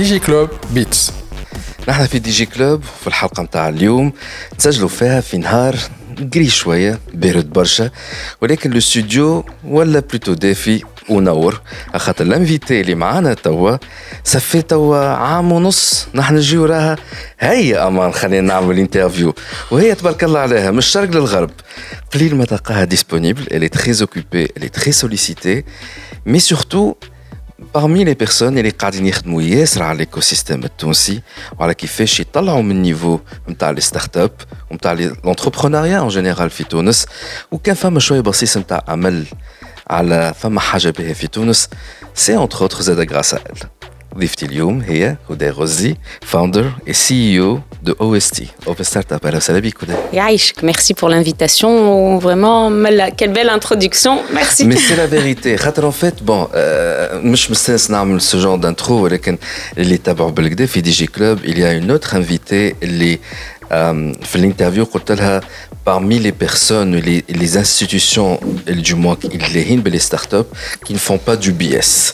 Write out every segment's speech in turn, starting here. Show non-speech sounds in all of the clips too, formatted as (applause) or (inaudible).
دي جي كلوب بيتس. نحن في دي جي كلوب في الحلقة متاع اليوم. نسجلوا فيها في نهار قري شوية بارد برشا ولكن الاستوديو ولا بلوتو دافي ونور. خاطر الانفيتي اللي معانا توا صفي توا عام ونص. نحن نجيو راها هيا أمان خلينا نعمل انترفيو وهي تبارك الله عليها من الشرق للغرب. قليل ما تلقاها est très occupée elle est très sollicitée. Mais surtout parmi les personnes اللي قاعدين يخدموا ياسر على l'écosystème التونسي وعلى كيفاش يطلعوا من النيفو نتاع لي ستارت اب ونتاع لونتربرونيا ان جينيرال في تونس وكان فما شويه بصيص نتاع امل على فما حاجه بها في تونس سي انتر اوتر زاد غراس ال ضيفتي اليوم هي هدى غزي فاوندر et CEO de OST Open Startup اهلا وسهلا بك هدى Yaïchk, merci pour l'invitation. Vraiment, Mala, quelle belle introduction. Merci. Mais c'est la vérité. خاطر en fait bon euh, مش مستانس نعمل ce genre d'intro ولكن اللي تابعوا بالكدا في دي جي كلوب il y a une autre invitée اللي euh, في الانترفيو قلت لها parmi les personnes les, les institutions du moins اللي هين باللي ستارت اب qui ne font pas du BS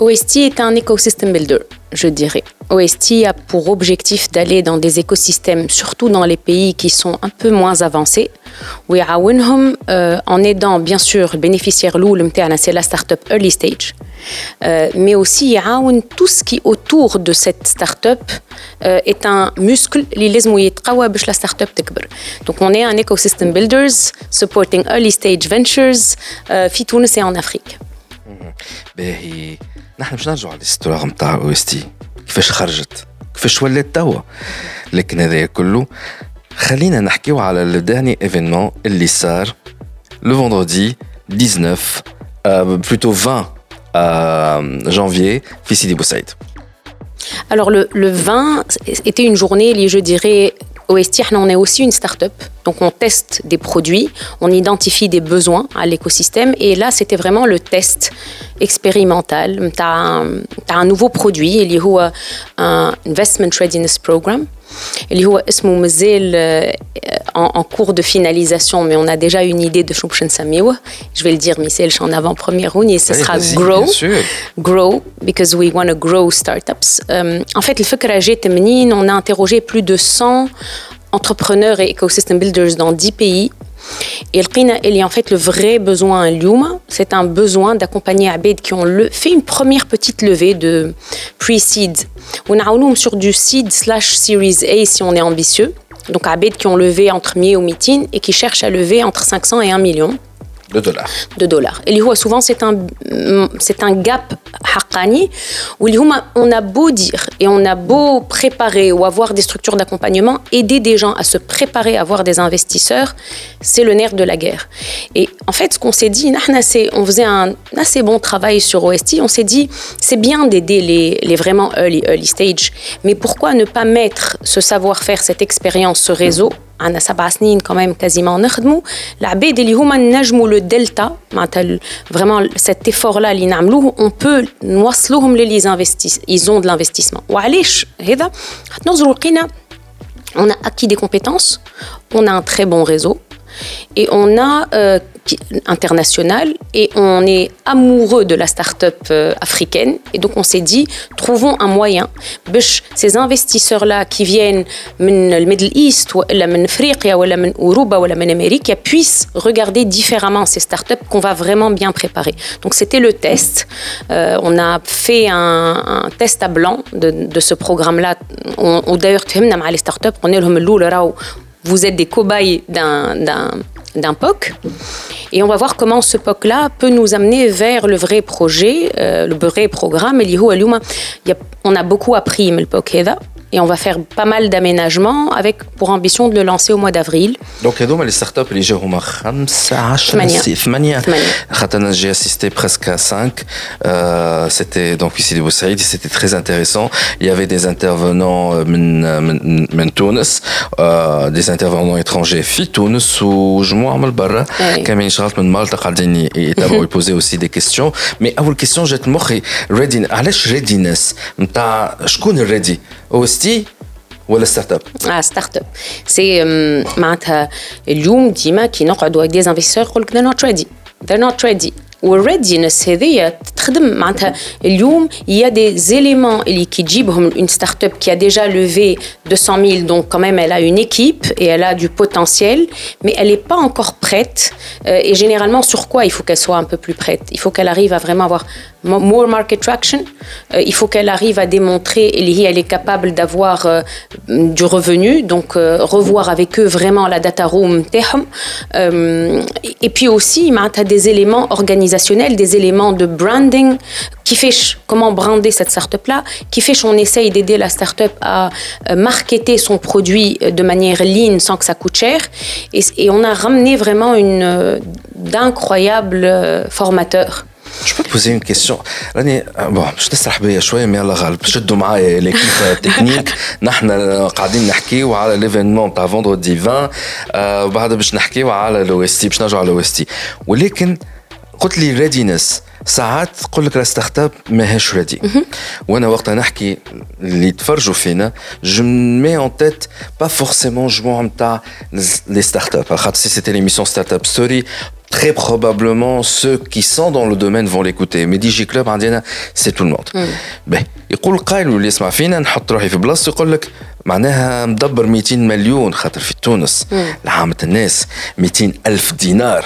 OST est un écosystème builder, je dirais. OST a pour objectif d'aller dans des écosystèmes, surtout dans les pays qui sont un peu moins avancés. ويعاونهم euh, en aidant bien sûr le bénéficiaire الاول نتاعنا c'est la startup early stage Euh, mais aussi يعاون tout ce qui autour de cette startup euh, est un muscle اللي لازم يتقوى باش la startup تكبر. Donc on est un ecosystem builders supporting early stage ventures euh, في تونس et en Afrique. باهي نحن باش نرجعوا على الاستوار نتاع او اس تي كيفاش خرجت كيفاش ولات توا لكن هذا كله خلينا نحكيو على لو داني ايفينمون اللي صار لو فوندردي 19 euh, plutôt 20 euh, janvier في سيدي بوسعيد Alors le, le 20 était une journée, liée, je dirais, OST, on est aussi une start-up. Donc on teste des produits, on identifie des besoins à l'écosystème. Et là, c'était vraiment le test expérimental. Tu as, un nouveau produit, il y a un Investment Readiness Program. اللي هو اسمه مازال en, en cours de finalisation, mais on a déjà une idée de شو باش نسميوه. Je vais le dire, Michel, en avant-première round, et ce Oui, sera vas-y, Grow. bien sûr. Grow, because we want to grow startups. Euh, en fait, الفكرة جات منين On a interrogé plus de 100 entrepreneurs et ecosystem builders dans 10 pays. Et il y a en fait le vrai besoin à Lyoum, c'est un besoin d'accompagner Abed qui ont fait une première petite levée de pre-seed. On a sur du seed slash series A si on est ambitieux. Donc Abed qui ont levé entre mi et et qui cherchent à lever entre 500 et 1 million de dollars de dollars. Et هو souvent c'est un c'est un gap حقاني واللي هما on a beau dire et on a beau préparer ou avoir des structures d'accompagnement, aider des gens à se préparer à avoir des investisseurs, c'est le nerf de la guerre. Et en fait, ce qu'on s'est dit, نحنا, c'est- on faisait un assez bon travail sur OST, on s'est dit, c'est bien d'aider les, les vraiment early, early stage, mais pourquoi ne pas mettre ce savoir-faire, cette expérience, ce réseau عندنا سبع سنين quand même quasiment نخدموا العباد اللي هما نجموا لو دلتا معناتها ال- vraiment cet effort là اللي نعملوه on peut نوصلوهم للي investis ils ont de l'investissement وعلاش هذا نظروا لقينا on a acquis des compétences on a un très bon réseau et on a euh, international et on est amoureux de la start-up euh, africaine. Et donc, on s'est dit, trouvons un moyen. Ces investisseurs-là qui viennent du Middle East, ou de l'Afrique, ou de l'Amérique, puissent regarder différemment ces start-up qu'on va vraiment bien préparer. Donc, c'était le test. Euh, on a fait un, test à blanc de, ce programme-là. D'ailleurs, les start-up, on est le vous êtes des cobayes d'un POC. Et on va voir comment ce POC-là peut nous amener vers le vrai projet, euh, le vrai programme. Il y on a beaucoup appris, mais le POC est là et on va faire pas mal d'aménagements avec pour ambition de le lancer au mois d'avril. Donc هذوما les startups اللي جاو هما 15 8 خاطر j'ai assisté presque à 5 euh, c'était donc ici de Boussaïd c'était très intéressant il y avait des intervenants من من تونس des intervenants étrangers في تونس وجموعه من برا كمان شغلت من مالطا قاعدين يتابعوا يبوزي aussi des questions mais اول question جات مخي ريدي علاش ريدينس نتاع شكون الريدي او اس تي ولا ستارت اب؟ اه ستارت اب سي معناتها اليوم ديما كي نقعدوا avec des investisseurs يقول لك they're not ready they're not ready والريدينس هذيا تخدم معناتها اليوم il y a des éléments اللي كي تجيبهم une start-up qui a déjà levé 200 000 donc quand même elle a une équipe et elle a du potentiel mais elle n'est pas encore prête euh, et généralement sur quoi il faut qu'elle soit un peu plus prête il faut qu'elle arrive à vraiment avoir more market traction. Euh, il faut qu'elle arrive à démontrer, Elihi, elle est capable d'avoir euh, du revenu, donc euh, revoir avec eux vraiment la data room et puis aussi, il des éléments organisationnels, des éléments de branding qui fait comment brander cette startup-là, qui fait on essaye d'aider la startup à marketer son produit de manière lean sans que ça coûte cher. Et, et on a ramené vraiment une d'incroyables formateurs Je peux te poser une question. Bon, je تسرح بيا شوية مي الله غالب شدوا معايا ليكيب تكنيك نحن قاعدين نحكيو على ليفينمون تاع فوندردي 20 وبعد باش نحكيو على لو اس تي باش نرجعوا على لو اس تي ولكن قلت لي ريدينس ساعات تقول لك ستارت اب ماهيش ريدي وأنا وقتها نحكي اللي تفرجوا فينا جو مي اون تيت با فورسيمون جموع نتاع لي ستارت اب خاطر سي سيتي ليميسيون ستارت اب ستوري très probablement ceux qui sont dans le domaine vont l'écouter. Mais كلوب عندنا c'est tout le monde. باهي يقول قائل واللي يسمع فينا نحط روحي في بلاصته يقول لك معناها مدبر 200 مليون خاطر في تونس. لعامة الناس 200 ألف دينار.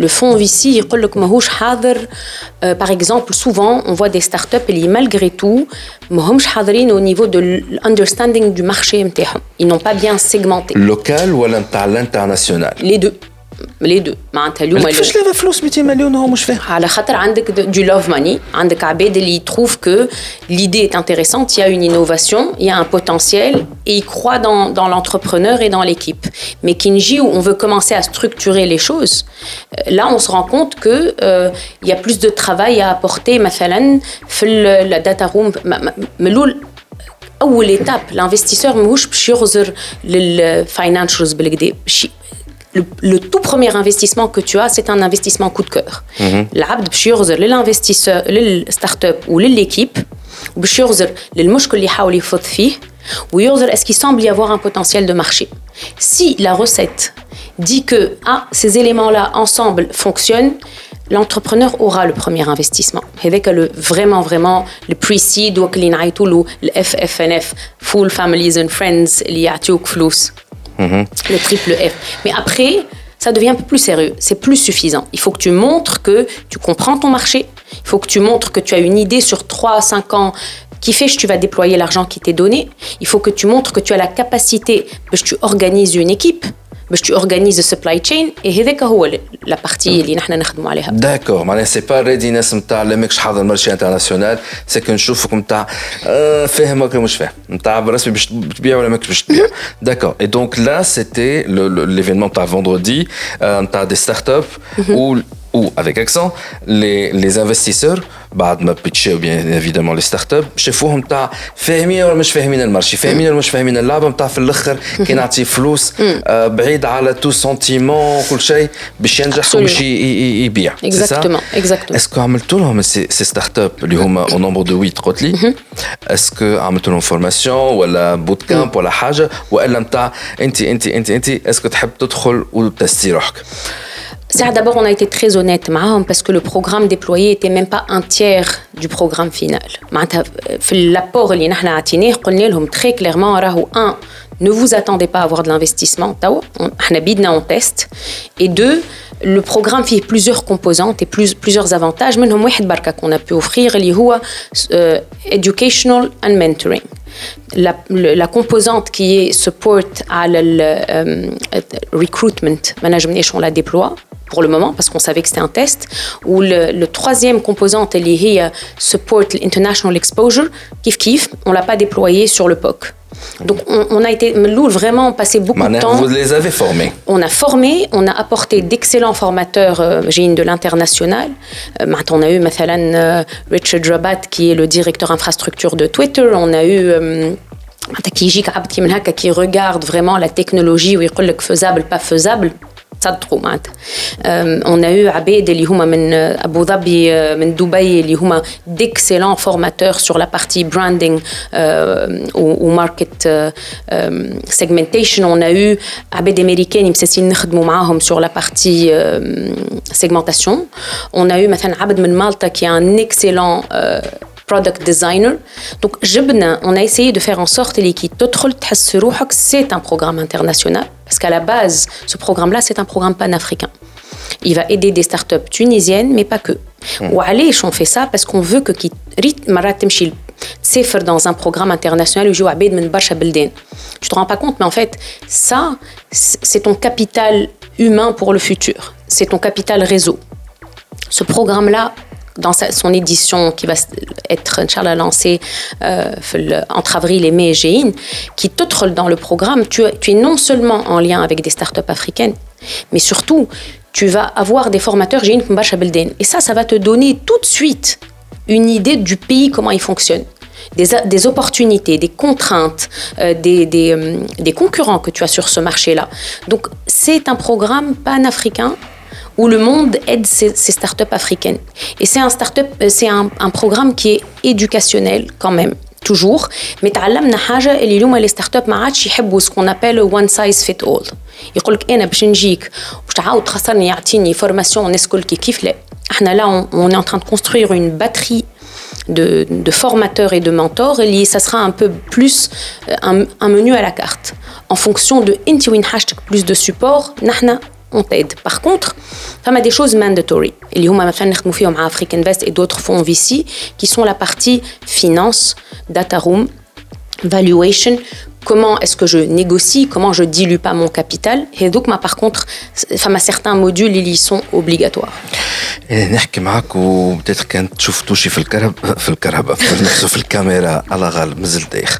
Le fonds VC, euh, par exemple, souvent, on voit des startups qui, malgré tout, au niveau de l'understanding du marché. Ils n'ont pas bien segmenté. Local ou à l'international? Les deux. les deux معناتها اليوم كيفاش لافا فلوس 200 مليون هو مش فاهم على خاطر عندك du love money عندك عباد اللي trouvent que l'idée est intéressante il y a une innovation il y a un potentiel et ils croient dans, dans l'entrepreneur et dans l'équipe mais Kinji où on veut commencer à structurer les choses là on se rend compte que euh, il y a plus de travail à apporter مثلا في la data room ملول اول étape l'investisseur ماهوش باش يغزر للفاينانشالز بالكدا le, tout premier investissement que tu as, c'est un investissement coup de cœur. العبد باش يغزر للانفستيسور للستارت ou l'équipe باش يغزر للمشكل اللي يحاول يفوت فيه ويغزر est-ce qu'il semble y avoir un potentiel de marché. Si la recette dit que ah, ces éléments-là ensemble fonctionnent, l'entrepreneur aura le premier investissement. avec le vraiment vraiment le pre-seed ou le FFNF, Full Families and Friends اللي يعطيوك Mhm. le triple F. Mais après, ça devient un peu plus sérieux. C'est plus suffisant. Il faut que tu montres que tu comprends ton marché. Il faut que tu montres que tu as une idée sur 3 à 5 ans qui fait que tu vas déployer l'argent qui t'est donné. Il faut que tu montres que tu as la capacité, que tu organises une équipe, باش tu organises supply chain et هذاك هو la partie اللي نحن نخدموا عليها داكور معناها سي با ريدينس نتاع لا ماكش حاضر مارشي انترناسيونال سي كو نشوفك نتاع فاهم ولا مش فاهم نتاع برسمي باش تبيع ولا ماكش باش تبيع داكور اي دونك لا سيتي ليفينمون تاع فوندردي نتاع دي ستارت اب où ou avec accent les, les investisseurs بعد ما بيتشيو بيان ايفيدامون لي ستارت اب شافوهم تاع فاهمين ولا مش فاهمين المارشي فاهمين ولا مش فاهمين اللعبه نتاع في الآخر كي نعطي فلوس بعيد على تو سنتيمون كل شيء باش ينجح وباش يبيع اكزاكتومون اكزاكتومون اسكو عملتوا لهم سي ستارت اب اللي هما أو نومبر دو 8 قلت لي اسكو عملتوا لهم فورماسيون ولا بوت كامب ولا حاجة والا نتاع انت انت انت انت اسكو تحب تدخل وتستي روحك D'abord, on a été très honnête parce que le programme déployé était même pas un tiers du programme final. L'apport que nous avons très clairement, un, ne vous attendez pas à avoir de l'investissement. On en test. Et deux, le programme fait plusieurs composantes et plusieurs avantages. منهم واحد barka qu'on a pu offrir اللي هو educational and mentoring. La, la, composante qui est support à le euh, recruitment management on la déploie pour le moment parce qu'on savait que c'était un test ou le, le troisième composante est support international exposure kif kif on l'a pas déployé sur le POC donc on, a été vraiment passé beaucoup de temps. Vous les avez formés. On a formé, on a apporté d'excellents formateurs euh, de l'international. Euh, on a eu euh, Richard Rabat qui est le directeur infrastructure de Twitter. On a eu qui regarde vraiment la technologie où il faisable pas faisable تصدقوا معناتها on a eu عباد اللي هما من ابو ظبي من دبي اللي هما d'excellents formateurs sur la partie branding ou market segmentation on a eu عباد امريكان مساسين نخدموا معاهم sur la partie segmentation on a eu مثلا عبد من مالطا product designer. Donc, on a essayé de faire en sorte que c'est un programme international. Parce qu'à la base, ce programme-là, c'est un programme panafricain. Il va aider des startups tunisiennes, mais pas que. Ou allez, on fait ça parce qu'on veut que c'est dans un programme international où tu te rends pas compte mais en fait ça c'est ton capital humain pour le futur c'est ton capital réseau ce programme là dans son édition qui va être Inch'Allah lancée euh, entre avril et mai et qui te dans le programme, tu, es non seulement en lien avec des startups africaines, mais surtout, tu vas avoir des formateurs Géine Et ça, ça va te donner tout de suite une idée du pays, comment il fonctionne. Des, opportunités, des contraintes, euh, des, des, euh, des, concurrents que tu as sur ce marché-là. Donc, c'est un programme pan-africain où le monde aide ces, ces startups africaines. Et c'est un, start euh, c'est un, un programme qui est éducationnel quand même. toujours mais تعلمنا حاجه اللي اليوم لي ستارت اب ما عادش يحبوا سكون ابل وان سايز فيت اول يقول لك انا باش نجيك باش تعاود تخسرني يعطيني فورماسيون الناس الكل كيف لا احنا لا on est en train de construire une batterie de, de formateurs et de mentors et ça sera un peu plus un, un menu à la carte en fonction de انت وين حاجتك plus de support نحنا on t'aide. Par contre, il y a des choses mandatory. Il y a Afrique Invest et d'autres fonds VC qui sont la partie finance, data room, valuation, comment est-ce que je négocie, comment je dilue pas mon capital. Et donc, par contre, certains modules, ils y sont obligatoires. نحكي معك وبدات كانت تشوف توشي في الكهرب في الكهرباء في الكاميرا على غال مازال دايخ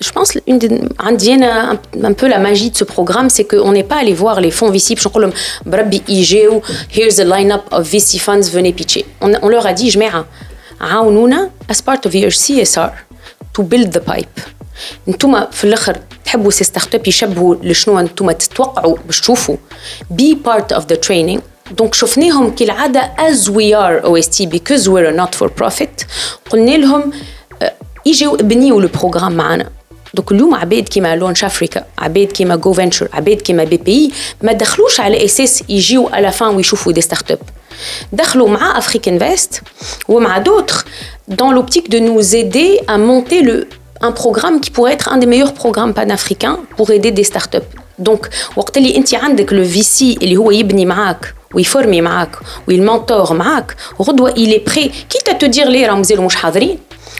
je pense une des, un, un peu la magie de ce programme, c'est qu'on n'est pas allé voir les fonds VC, here's a line-up of VC funds, venez pitcher. On, on leur a dit, je mets as part of your CSR to build the pipe. انتم في الاخر تحبوا سي ستارت اب يشبهوا لشنو انتم تتوقعوا باش تشوفوا be part of the training دونك شفناهم كالعادة as we are OST because we're a not for profit قلنا لهم يجوا ابنيوا البروغرام معنا دونك اليوم عباد كيما لونش افريكا عباد كيما جو فينتشر عباد كيما بي بي ما دخلوش على اساس يجيو على فان ويشوفوا دي ستارت اب دخلوا مع افريك انفست ومع دوتر dans l'optique de nous aider à monter le, un programme qui pourrait être un des meilleurs programmes panafricains pour aider des startups. Donc, وقت اللي انت عندك le VC اللي هو يبني معاك ويفورمي معاك ويمونتور معاك غدوه الي بري كي تدير لي راه مازالوا مش حاضرين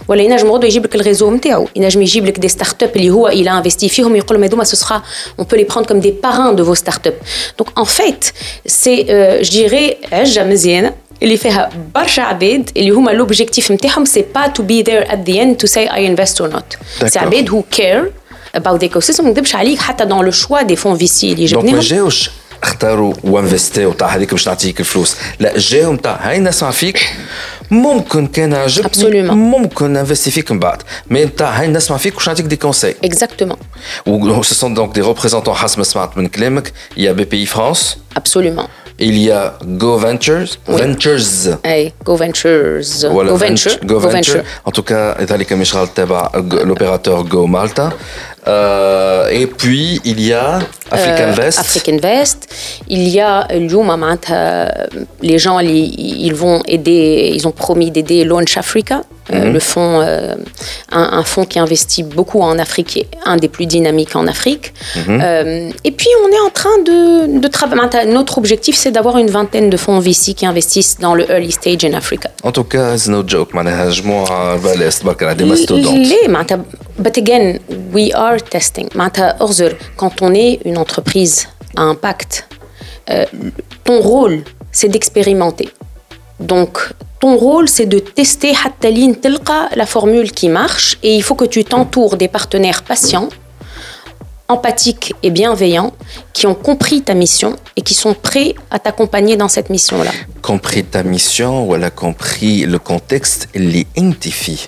ولا ينجم غدوه يجيب لك الريزو نتاعو ينجم يجيب لك دي ستارت اب اللي هو الى انفستي فيهم يقول لهم هذوما سو سخا اون بو لي بروند كوم دي باران دو فو ستارت اب دونك ان فيت سي جو ديري عجه مزيانه اللي فيها برشا عباد اللي هما لوبجيكتيف نتاعهم سي با تو بي ذير ات ذا اند تو سي اي انفست اور نوت سي عباد هو كير about the ecosystem ما نكذبش عليك حتى دون لو شوا دي فون في سي اللي جبناهم دونك ما جاوش اختاروا وانفستيو تاع هذيك باش نعطيك الفلوس لا جاهم تاع هاي نسمع فيك ممكن كان عجبني Absolument. ممكن نفستي فيك من بعد مي انت هاي نسمع فيك وش نعطيك دي كونساي Exactement. و ce sont donc des représentants حسب ما سمعت من كلامك il y a BPI France Absolument. il y a Go Ventures Ventures Hey, Go Ventures. ولا Go Venture. Go Venture en tout cas ذلك مشغل تبع l'opérateur Go Malta Euh, Euh, et puis il y a Africa Invest. Euh, Africa Invest. Il y a Luma, euh, les gens ils vont aider, ils ont promis d'aider Launch Africa, mhm. le fonds, euh, un, un, fonds qui investit beaucoup en Afrique, un des plus dynamiques en Afrique. Mhm. Et puis, on est en train de, de travailler. Notre objectif, c'est d'avoir une vingtaine de fonds VC qui investissent dans le early stage in Africa. En tout cas, c'est no joke. Les mastodontes. But again, we are testing. Quand on est une entreprise à impact, euh, ton rôle, c'est d'expérimenter. Donc, ton rôle, c'est de tester la formule qui marche et il faut que tu t'entoures des partenaires patients, empathiques et bienveillants qui ont compris ta mission et qui sont prêts à t'accompagner dans cette mission-là. Compris ta mission ou elle a compris le contexte, les intifie.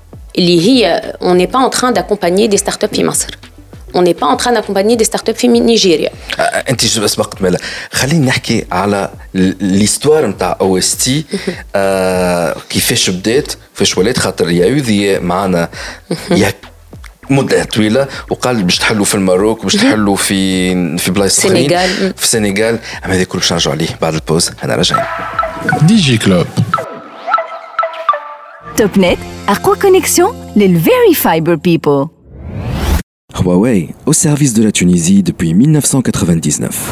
on n'est pas en train d'accompagner des startups في مصر on n'est pas en train d'accompagner des startups في نيجيريا آه، انت جو سبقت مالا خليني نحكي على ليستوار نتاع او اس تي كيفاش بدات كيفاش ولات خاطر يا يوذي معنا يا مده طويله وقال باش تحلوا في الماروك باش تحلوا في في بلايص اخرين السنغال. في السنغال اما هذا كله باش نرجعوا عليه بعد البوز انا راجعين ديجي كلوب TopNet, Arqua Connexion, les Very Fiber People. Huawei, au service de la Tunisie depuis 1999.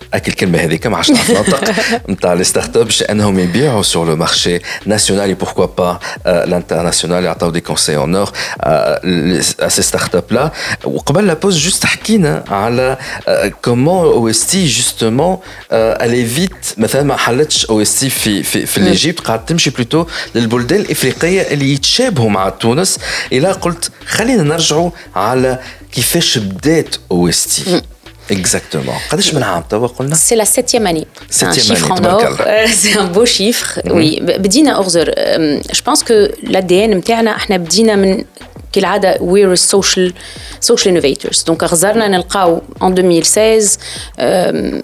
اكل الكلمة هذيك ما عادش نعرف ننطق نتاع لي ستارت اب باش انهم يبيعوا سور لو مارشي ناسيونال بوركوا با لانترناسيونال يعطيو دي كونساي اون اور ا سي ستارت اب لا وقبل لا بوز جوست حكينا على كومون أو اس تي جوستومون الي فيت مثلا ما حلتش أو اس تي في في في ليجيبت قاعد تمشي بلوتو للبلدان الإفريقية اللي يتشابهوا مع تونس. إلى قلت خلينا نرجعوا على كيفاش بدات أو اس تي Exactement. C'est la septième année. Septième un chiffre année, en or. Euh, (laughs) c'est un beau chiffre. Mm -hmm. Oui. Euh, je pense que l'ADN, nous avons بدينا من كالعادة we're a social social innovators. Donc غزرنا نلقاو en 2016 euh,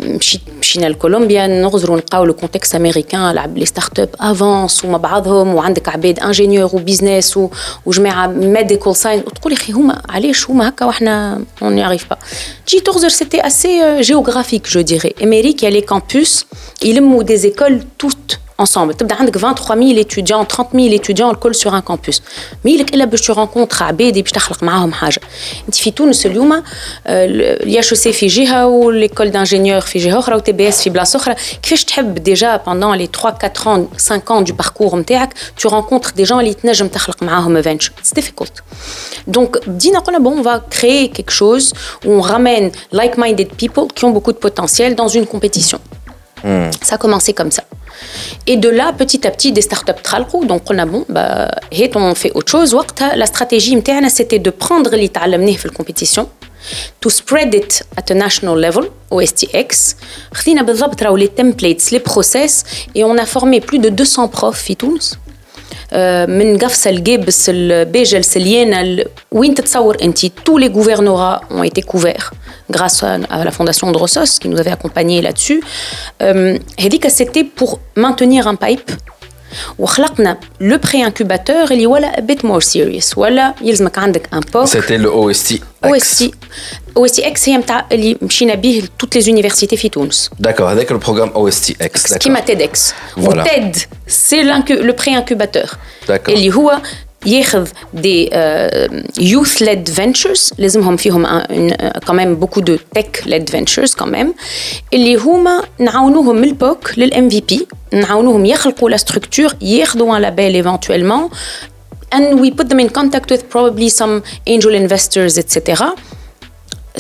مشيت مشينا لكولومبيا نغزروا نلقاو لو كونتكست امريكان لعب لي ستارت اب افونس ومع بعضهم وعندك عباد انجينيور وبيزنس و- وجماعه ميديكال ساينس وتقول يا اخي هما علاش هما هكا واحنا اون نيعرف با جي تغزر سيتي اسي جيوغرافيك جو ديري امريكا لي كامبوس يلموا des écoles toutes ensemble تبدا عندك 23 000 étudiants 30 000 étudiants الكل sur un campus ميلك الا باش ترونكونتر عباد باش تخلق معاهم حاجه انت في تونس اليوم اليا اتش سي في جهه وليكول دانجينيور في جهه اخرى وتي بي اس في بلاصه اخرى كيفاش تحب ديجا pendant les 3 4 ans 5 ans du parcours نتاعك tu rencontres des gens اللي تنجم تخلق معاهم adventure it's difficult donc بدينا قلنا bon on va créer quelque chose où on ramène like-minded people qui ont beaucoup de potentiel dans une compétition Ça a commencé comme ça. Et de là, petit à petit, des startups tralco. Donc, on a bon, bah, on fait autre chose. La stratégie, c'était de prendre les talents fait la compétition, to spread it at a national level, au STX. On a les templates, les process, et on a formé plus de 200 profs à آه، من قفصة الجبس البيجة السليانة ال- وين تتصور انت tous les gouvernorats ont été couverts grâce à, à la fondation de Rossos qui nous avait accompagnés là-dessus. Euh, هذيك c'était pour maintenir un pipe وخلقنا لو بري انكوباتور اللي ولا بيت مور سيريس ولا يلزمك عندك ان بوك C'était le OST او X. اس تي او اس تي اكس هي نتاع اللي مشينا به توت لي زونيفرسيتي في تونس D'accord, avec le programme OST X. d'accord. كيما تيد اكس Voilà. وتيد سي لو بري انكوباتور D'accord. اللي هو ياخذ دي يوث ليد فينتشرز لازمهم فيهم كمان بوكو دو تك ليد فينتشرز كمان اللي هما نعاونوهم من البوك للام في بي نعاونوهم يخلقوا لا ستركتور ياخذوا ان لابيل ايفونتويلمون and we put them in contact with probably some angel investors etc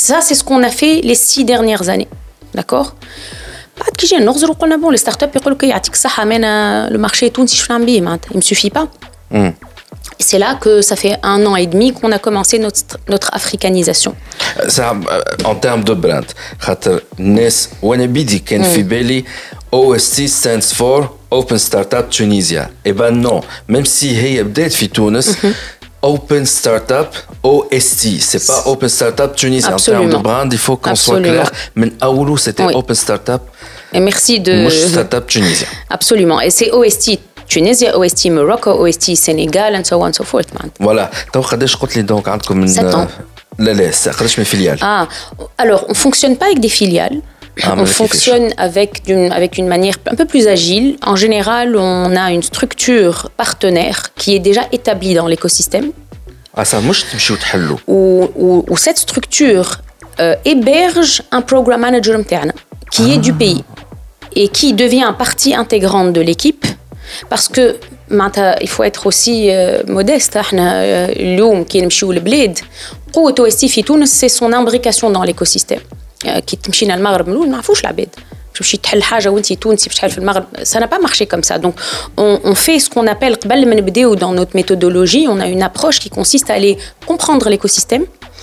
ça c'est ce qu'on a fait les six dernières années d'accord بعد كي جينا نغزروا قلنا بون لي ستارت اب يقول لك يعطيك الصحه مانا لو مارشي التونسي شنو نعمل بيه معناتها il me suffit pas Et C'est là que ça fait un an et demi qu'on a commencé notre, notre africanisation. Ça, euh, en termes de brand, خاطر الناس وانا بيدي كان في بالي OST stands for Open Startup Tunisia. Eh ben non, même si هي بدات في تونس Open Startup OST, c'est pas Open Startup Tunisia. En termes de Absolument. brand, il faut qu'on soit Absolument. clair. Mais Aoulou, c'était Oui. Open Startup, Et merci de... مش Startup Tunisia. Absolument. Et c'est OST Tunisie, OST Morocco, OST Sénégal, and so on and so forth. man. Voilà. تو قداش قلت لي دونك عندكم من Sept ans. لا لا قداش من فيليال Ah, alors, on fonctionne pas avec des filiales. Ah, mais on là, fonctionne avec une, avec une manière un peu plus agile. En général, on a une structure partenaire qui est déjà établie dans l'écosystème. اه ça مش تمشيو تحلوا où, où- où cette structure euh, héberge un programme manager متاعنا, qui est du pays et qui devient partie intégrante de l'équipe parce que معناتها il faut être aussi euh, modeste احنا euh, اليوم كي نمشيو لبلاد قوة OST في تونس c'est son imbrication dans l'écosystème Euh, كي تمشينا المغرب من الأول ما نعرفوش العباد باش تمشي تحل حاجه وانت تونسي باش تحل في المغرب ça n'a pas marché comme ça donc on, on fait ce qu'on appelle قبل ما نبداو dans notre méthodologie on a une approche qui consiste à aller comprendre l'écosystème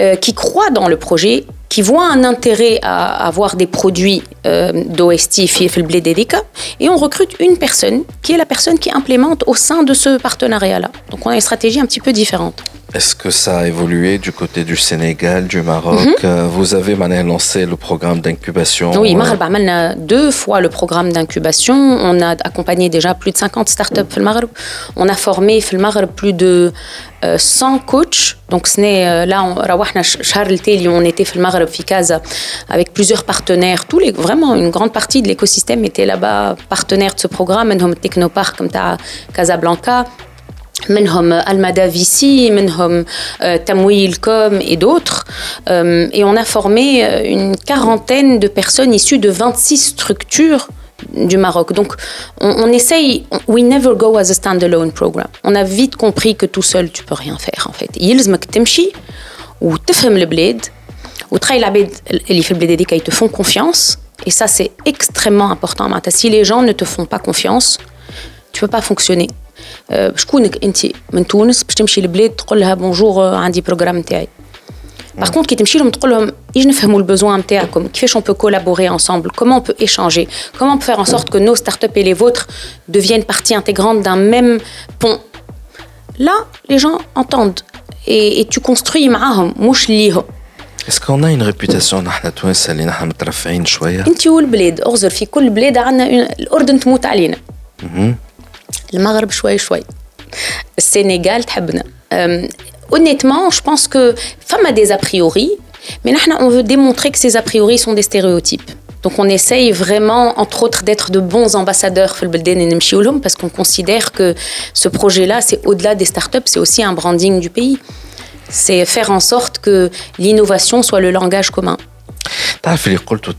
Euh, qui croient dans le projet, qui voient un intérêt à avoir des produits euh, d'OST FFLB dédica et on recrute une personne qui est la personne qui implémente au sein de ce partenariat-là. Donc on a une stratégie un petit peu différente. Est-ce que ça a évolué du côté du Sénégal, du Maroc? Mhm. Euh, vous avez maintenant lancé le programme d'incubation. Oui, euh, Maghreb a deux fois le programme d'incubation. On a accompagné déjà plus de 50 startups au On a formé au plus de euh, 100 coachs. Donc ce n'est là on on était au Maghreb Fikaza avec plusieurs partenaires. Vraiment une grande partie de l'écosystème était là-bas partenaire de ce programme. Technopark comme Casablanca. منهم Almada Vici, منهم euh, Tamouil Com et d'autres. Euh, et on a formé euh, une quarantaine de personnes issues de 26 structures du Maroc. Donc on, on essaye, on- we never go as a standalone program. On a vite compris que tout seul tu peux rien faire en fait. يلزمك تمشي وتفهم البلاد وتخيل العباد اللي في البلاد هذيك ils te font confiance et ça c'est extrêmement important معناتها si les gens ne te font pas confiance tu peux pas fonctionner آه، شكونك انت من تونس باش تمشي لبلاد تقول لها بونجور آه، عندي بروجرام تاعي Par contre, كي تمشي لهم تقول لهم يجي نفهموا البوزوان نتاعكم كيفاش on peut collaborer ensemble comment on peut échanger comment on peut faire en sorte que nos startups et les vôtres deviennent partie intégrante d'un même pont là les gens entendent et, et tu construis معاهم مش ليهم Est-ce qu'on a une réputation نحن توانسة اللي نحن مترفعين شوية انت والبلاد اغزر في كل بلاد عندنا الاردن تموت علينا المغرب شوي شوي السنغال تحبنا Euh, honnêtement je pense que femme a des a priori mais نحن on veut démontrer que ces a priori sont des stéréotypes donc on essaye vraiment entre autres d'être de bons ambassadeurs في البلدان اللي نمشيو لهم parce qu'on considère que ce projet là c'est au-delà des startups c'est aussi un branding du pays c'est faire en sorte que l'innovation soit le langage commun تعرف اللي قلته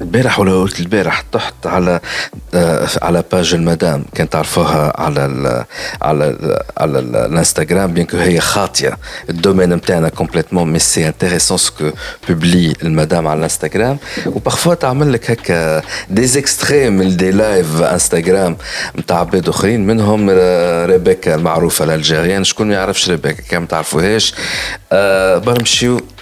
البارح ولا قلت البارح تحت على آه، على باج المدام. كان تعرفوها على ال على ال على ال- الانستغرام بيان هي خاطية. الدومين نتاعنا كومبليتمون مي سي انتيريسون سكو بوبلي المدام على الانستغرام. وبارفوا تعمل لك هكا دي اكستري من دي لايف انستغرام نتاع عباد أخرين. منهم آه، ريبيكا المعروفة الألجيريان. شكون ما يعرفش ريبيكا كان ما تعرفوهاش؟ آه، برمشيو.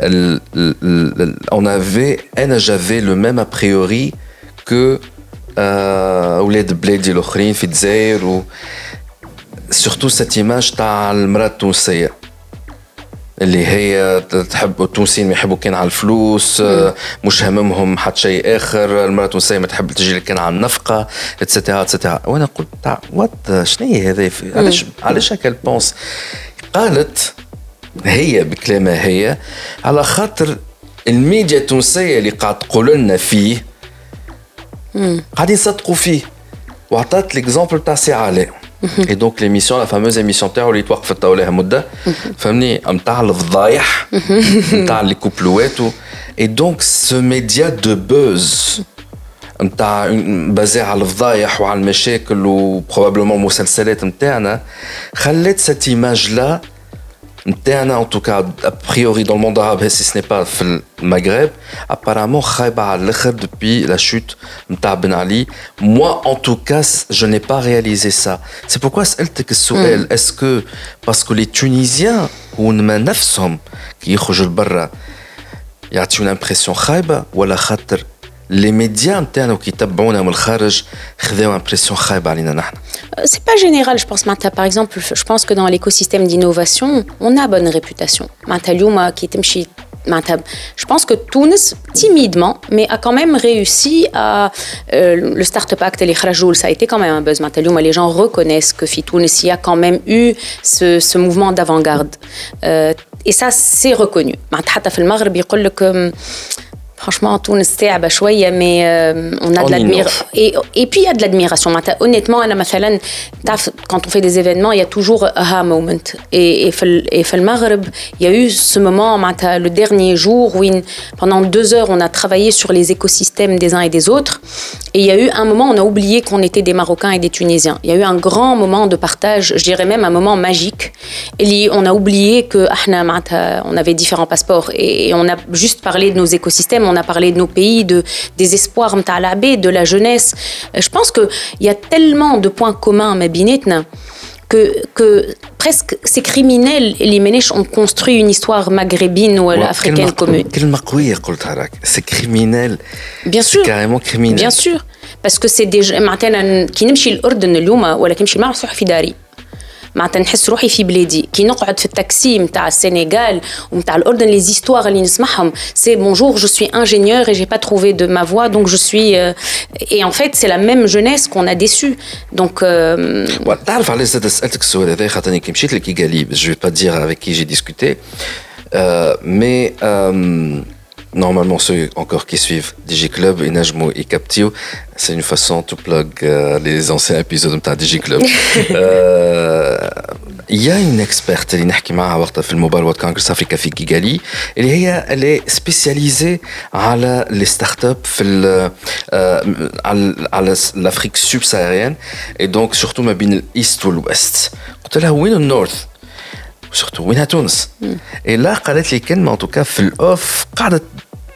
ال- ال- on avait j'avais le même a priori que أولاد بلادي الاخرين في الجزائر و surtout cette image تاع المراه التونسيه اللي هي تحب التونسيين يحبوا كان على الفلوس مش هممهم حتى شيء اخر المراه التونسيه ما تحب تجي لك كان على النفقه اتسيتيرا اتسيتيرا وأنا قلت وات شنو هي هذا علاش علاش هكا البونس قالت هي بكلامها هي على خاطر الميديا التونسية اللي قاعد تقول لنا فيه قاعدين يصدقوا فيه. وعطات ليكزومبل تاع سي علاء اي دونك ليميسيون لا فاموز ايميسيون تاعو اللي توقفت تو لها مدة. فهمني؟ نتاع الفضايح نتاع لي كوبلوات اي دونك سو ميديا دو بوز نتاع بازي على الفضايح وعلى المشاكل وبروبابلومون مسلسلات نتاعنا خلت سيت ايماج لا en tout cas a priori dans le monde arabe si ce n'est pas في المغرب apparemment خايبة على الاخر depuis la chute نتاع بن علي moi en tout cas je n'ai pas réalisé ça c'est pourquoi سألتك السؤال est-ce que parce que les Tunisiens هما نفسهم كي يخرجوا لبرا يعطيونا امبرسيون خايبة ولا خاطر لي ميديا نتاعنا وكي يتبعونا من الخارج خذاو امبرسيون خايبة علينا نحن Euh, C'est pas général, je pense. Mata, Par exemple, je pense que dans l'écosystème d'innovation, on a bonne réputation. Mata, اليوم كي تمشي معناتها je pense que Tunis, timidement, mais a quand même réussi à. euh, le Startup Act et les Khrajoul, ça a été quand même un buzz. Mata, اليوم, les gens reconnaissent que في Tunis, il y a quand même eu ce, ce mouvement d'avant-garde. Euh, et ça, c'est reconnu. معناتها حتى في المغرب يقول لك euh, Franchement, Tunis, c'est شوية, mais euh, on a On de l'admiration. innove. Et, et puis, il y a de l'admiration. Mata, Honnêtement, أنا مثلاً, تعرف, quand on fait des événements, il y a toujours un aha moment. Et, et, في ال- et في المغرب, il y a eu ce moment, معناتها, le dernier jour, où in- pendant deux heures, on a travaillé sur les écosystèmes des uns et des autres. Et il y a eu un moment, on a oublié qu'on était des Marocains et des Tunisiens. Il y a eu un grand moment de partage, je dirais même un moment magique. Et li- on a oublié que احنا معناتها, on avait différents passeports. Et, et on a juste parlé de nos écosystèmes, on a parlé de nos pays, de, des espoirs mtalabé, de la jeunesse. Euh, je pense qu'il y a tellement de points communs Mabinetna que, que presque ces criminels, les Ménèches, ont construit une histoire maghrébine ou africaine commune. Quel C'est criminel. Bien sûr. Carrément criminel. Bien sûr. Parce que c'est des gens qui n'aiment pas l'Ordre, ou qui pas le معناتها نحس روحي في بلادي كي نقعد في التاكسي نتاع السنغال ونتاع الأردن لي زيستوار اللي نسمعهم سي bonjour je suis ingénieur et j'ai pas trouvé de ma voie donc je suis euh, et en fait c'est la même jeunesse qu'on a déçu donc euh, تعرف علاش زاد سالتك السؤال هذا خاطرني كي مشيت لكيغالي جو با دير افيك كي جي ديسكوتي مي Normalement, ceux encore qui suivent DigiClub et Najmo et Captio, c'est une façon de plug euh, les anciens épisodes de DigiClub. (laughs) Euh, Il y a une experte اللي نحكي معها وقتها في الموبايل وورد كونغرس افريكا في كيغالي اللي هي اللي سبيسياليزي على لي ستارت اب في ال- آه، على على الافريك سوب ساهريان اي دونك سورتو ما بين الايست والويست قلت لها وين النورث سورتو وينها تونس اي لا قالت لي كلمه ان توكا في الاوف قاعده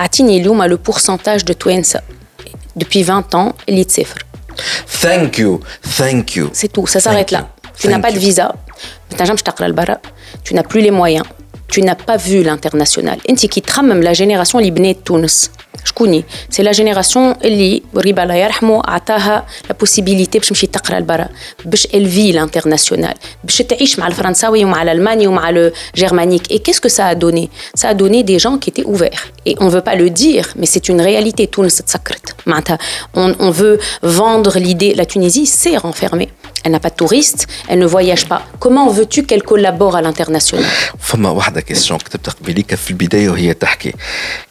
أعطيني اليوم لو بورسنتاج دو توانسة depuis 20 ans اللي تسافر thank you thank you C'est tout, ça s'arrête Thank là. you. Tu n'as Thank pas de you. visa, tu n'as jamais تقرا البرا, tu n'as plus les moyens. tu n'as pas vu l'international. انت كي تخمم la génération اللي بنات تونس شكوني سي لا جينيراسيون اللي ريبا الله يرحمه عطاها لا بوسيبيليتي باش تمشي تقرا لبرا باش الفي لانترناسيونال باش تعيش مع الفرنساوي ومع الالماني ومع لو جيرمانيك اي كيسكو سا ا دوني سا ا دوني دي جون كي تي اوفير اي اون فو با لو دير مي سي اون رياليتي تونس تسكرت معناتها اون اون فو فوندر ليدي لا تونيزي سي renfermée Elle n'a pas de touristes, elle ne voyage pas. Comment veux-tu qu'elle collabore à l'international فما واحدة كيسيون كتبت قبيليك في البداية وهي تحكي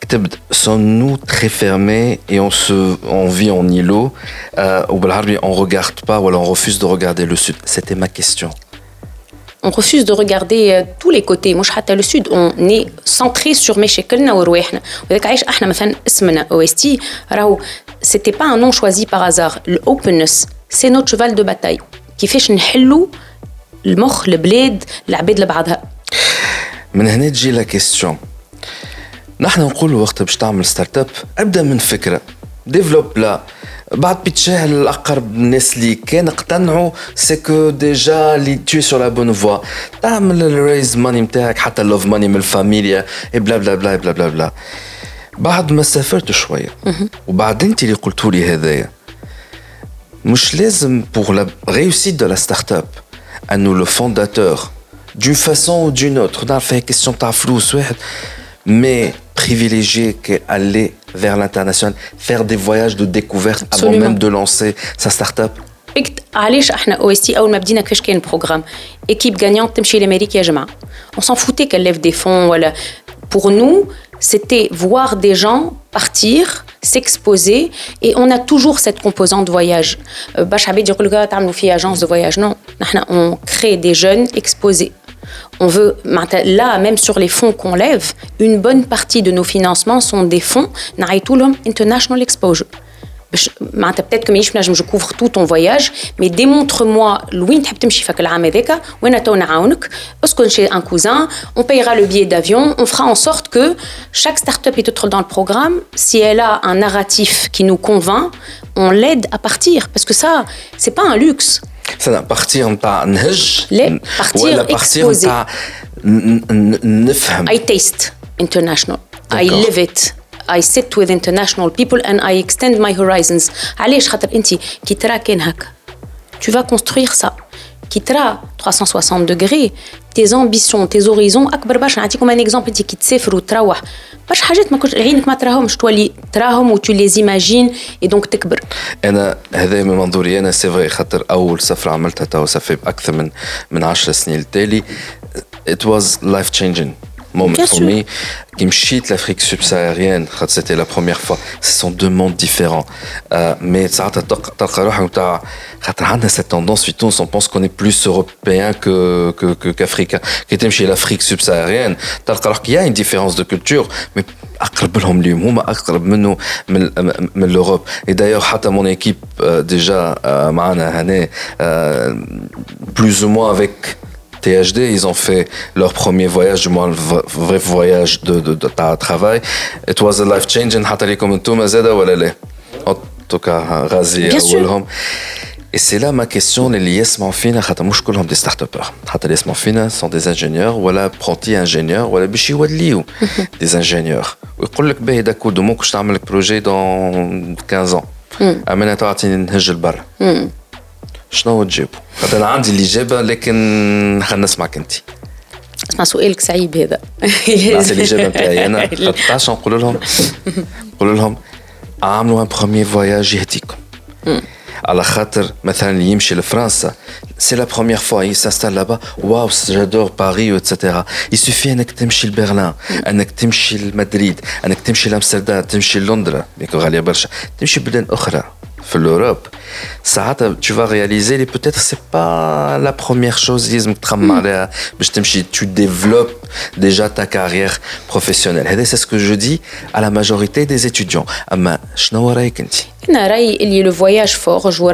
كتبت سون نو تري فيرمي اي اون سو اون في اون îlot euh, وبالعربي on regarde pas ولا on refuse de regarder le sud c'était ma question on refuse de regarder euh, tous les côtés مش حتى le sud on est centré sur مشاكلنا ورواحنا وذاك عايش احنا مثلا اسمنا او اس تي راهو c'était pas un nom choisi par hasard l'openness c'est notre cheval de bataille كيفاش نحلوا المخ البلاد العباد لبعضها؟ من هنا تجي لا كيستيون نحن نقولوا وقت باش تعمل ستارت اب ابدا من فكرة. ديفلوب لا. بعد بيتشاهل الأقرب الناس اللي كان اقتنعوا سي كو ديجا لي تو سور لا بون فوا تعمل الريز ماني نتاعك حتى اللوف ماني من الفاميليا بلا بلا بلا بلا بلا بلا بعد ما سافرت شوية وبعد انت اللي قلتوا لي هذايا. مش لازم pour la réussite de la start-up انه لو فونداتور d'une façon ou d'une autre نعرف هي question تاع فلوس واحد mais privilégier qu'aller vers l'international faire des voyages de découverte avant Absolument. même de lancer sa start-up قلت علاش احنا او اس تي اول ما بدينا كيفاش كان البروغرام ايكيب غانيون تمشي لامريكا يا جماعه on s'en foutait qu'elle lève des fonds ولا pour nous c'était voir des gens partir s'exposer. Et on a toujours cette composante voyage. Euh, Bachabé dit que agence de voyage. Non, on crée des jeunes exposés. On veut, là, même sur les fonds qu'on lève, une bonne partie de nos financements sont des fonds International Exposure peut-être que je couvre tout ton voyage, mais démontre-moi un cousin, on payera le billet d'avion, on fera en sorte que chaque start-up est dans le programme, si elle a un narratif qui nous convainc, on l'aide à partir, parce que ça, c'est pas un luxe. Ça n'a partir pas neige. Les partir exposé. I taste international. I live it. I sit with international people and I extend my horizons. علاش؟ خاطر انت كي ترى كان هكا tu vas construire ça. كي ترى 360 degrés tes ambitions tes horizons أكبر برشا نعطيكم ان اكزومبل انت كي تسافر وتروح برشا حاجات ما كنتش عينك ما تراهمش. تولي تراهم و tu les imagines et donc تكبر. أنا هذا من منظوري أنا سي فري خاطر أول سفرة عملتها تو سافي أكثر من من 10 سنين. التالي it was life changing moment Bien for sûr. me كي مشيت لافريك سبساهاريان خاطر سيتي لا بروميير فوا سي سون دو موند ديفيرون مي ساعات تلقى تلقى روحك نتاع خاطر عندنا سيت توندونس في تونس اون بونس كون اي بلوس اوروبيان كو كو كو كافريكان كي تمشي لافريك سبساهاريان تلقى روحك يا ان ديفيرونس دو كولتور مي اقرب لهم اليوم هما اقرب منه من من لوروب اي دايوغ حتى مون ايكيب ديجا معنا هنا بلوز او موان افيك THD, ils ont fait leur premier voyage, du moins le vrai voyage de, de, de, de travail. It was a life changing. En tout cas, hein, Razi, euh, et c'est là ma question, les liés Manfina, Khatamouch, comme des start-upers. Khatalies Manfina hein, sont des ingénieurs, ou apprentis ingénieurs, ou bichi wadliou, (laughs) des ingénieurs. Ou ils disent, d'accord, demain que je t'amène le projet dans 15 ans. Hmm. Amène-toi à Tinhej bar. شنو تجيبوا؟ أنا عندي الاجابه لكن خلينا نسمعك أنت. اسمع سؤالك صعيب هذا. (laughs) نعطي الاجابه نتاعي (laughs) أنا. خاطر تعرف نقول لهم؟ نقول لهم أعملوا ان بروميير فواياج يهديكم على خاطر مثلا اللي يمشي لفرنسا سي لا بروميير فوا يسانستال لابا واو جادور باري واتسيتيرا يسوفي انك تمشي لبرلين انك تمشي لمدريد انك تمشي لأمستردام تمشي لندن غاليه برشا. تمشي بلدان أخرى. l'Europe, ça tu vas réaliser, peut-être c'est pas la première chose, mais tu développes déjà ta carrière professionnelle. C'est ce que je dis à la majorité des étudiants. Mais le voyage forge, le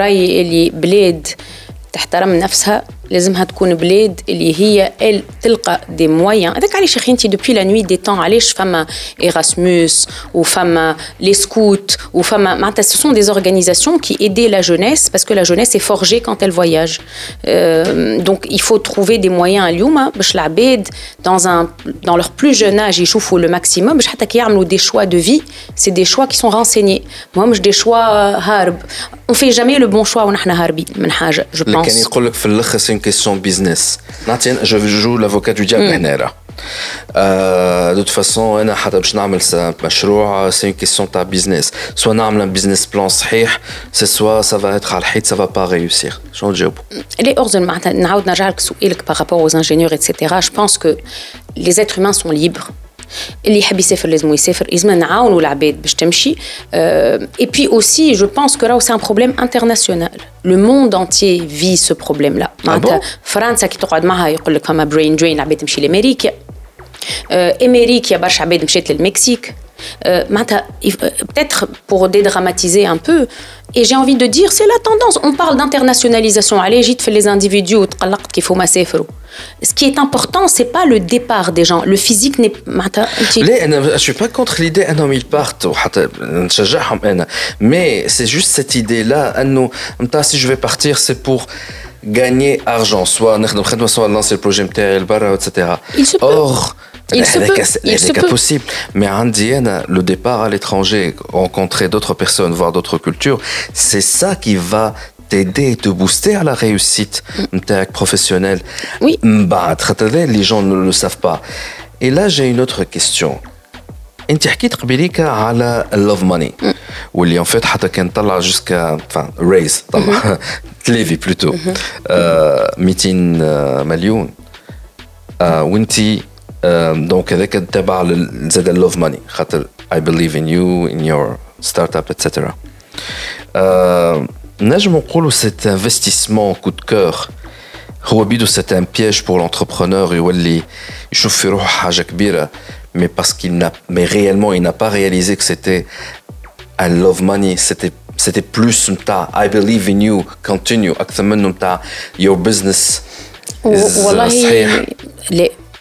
رايي اللي لو فواياج فورج ورايي اللي بلاد تحترم نفسها لازمها تكون بلاد اللي هي ال تلقى دي مويان هذاك علاش اخي انت دوبوي لا نوي دي طون علاش فما ايراسموس وفما لي سكوت وفما معناتها ce sont des organisations qui aidaient la jeunesse parce que la jeunesse est forgée quand elle voyage euh, donc il faut trouver des moyens اليوم باش العباد dans un dans leur plus jeune âge يشوفوا le maximum باش حتى كي يعملوا des choix de vie c'est des choix qui sont renseignés moi مش des choix هارب on fait jamais le bon choix ونحن هاربين من حاجه je pense كان يقول لك في الاخر سي كيسيون بيزنس نعطي جو جو لافوكا دو ديابل هنا دو توت فاسون انا حتى باش نعمل مشروع سي كيسيون تاع بيزنس سوا نعمل بيزنس بلان صحيح سي سوا سا فا اتر على الحيط سا فا با ريوسير شنو تجاوبوا لي اورزن معناتها نعاود نرجع لك سؤالك بارابور aux ingénieurs etc je pense que les êtres humains sont libres اللي يحب يسافر لازم يسافر لازم نعاونوا العباد باش تمشي اي بي اوسي جو بونس كو راهو سي ان بروبليم انترناسيونال لو موند انتيي في سو بروبليم لا معناتها فرنسا كي تقعد معها يقول لك فما برين درين العباد تمشي لامريكا امريكا برشا عباد مشات للمكسيك euh, euh, peut-être pour dédramatiser un peu, et j'ai envie de dire, c'est la tendance. On parle d'internationalisation. Allez, j'y fais les individus ou qu'il faut masser. Ce qui est important, c'est pas le départ des gens. Le physique n'est pas. Euh, je ne suis pas contre l'idée d'un homme ils mais c'est juste cette idée-là. Si je vais partir, c'est pour gagner argent, soit lancer le projet, etc. Il se peut. Or, se peut. possible. Mais Indienne, le départ à l'étranger, rencontrer d'autres personnes, voir d'autres cultures, c'est ça qui va t'aider et te booster à la réussite mm. professionnelle. Oui. Bah, les gens ne le savent pas. Et là, j'ai une autre question. انت حكيت قبيليك على اللوف ماني واللي ان فيت حتى كان طلع جوسكا enfin ريز طلع تليفي بلوتو 200 مليون وانتي (laughs) دونك هذاك تبع زاد اللوف ماني خاطر I believe in you in your startup etc نجم نقولوا cet investissement coup de cœur هو بيدو c'est un piège pour l'entrepreneur يولي يشوف في روحه حاجه كبيره mais parce qu'il n'a mais réellement il n'a pas réalisé que c'était un love money c'était c'était plus نتاع I believe in you continue اكثر منه نتاع your business والله صحيح لا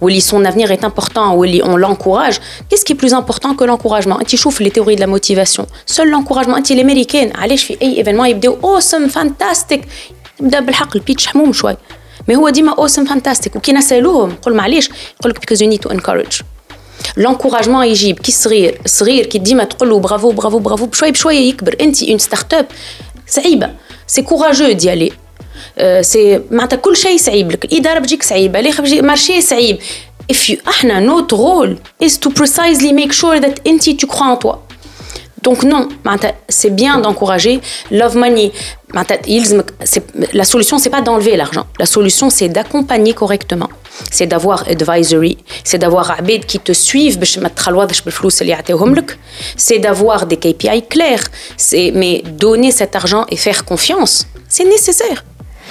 où son avenir est important, où on l'encourage, qu'est-ce qui est plus important que l'encouragement Tu chauffes les théories de la motivation. Seul l'encouragement, tu l'américaine, allez, je fais un événement, il dit awesome, fantastic. يبدا بالحق البيتش حموم شوي مي هو ديما اوسم فانتاستيك وكي نسالوهم نقول معليش يقول لك بيكوز يو نيد تو انكورج لونكوراجمون يجيب كي صغير صغير كي ديما تقول له برافو برافو برافو بشوي بشويه يكبر انت اون ستارت اب صعيبه سي كوراجو دي الي سي معناتها كل شيء صعيب لك الاداره بتجيك صعيبه الاخر بيجي مارشي صعيب if you احنا notre rôle is to precisely make sure that انت tu crois en toi donc non c'est bien d'encourager love money la solution c'est pas d'enlever l'argent la solution c'est d'accompagner correctement c'est d'avoir advisory c'est d'avoir عباد qui te suivent باش ما تخلوضش بالفلوس اللي يعطيوهم لك c'est d'avoir des KPI clairs c'est mais donner cet argent et faire confiance c'est nécessaire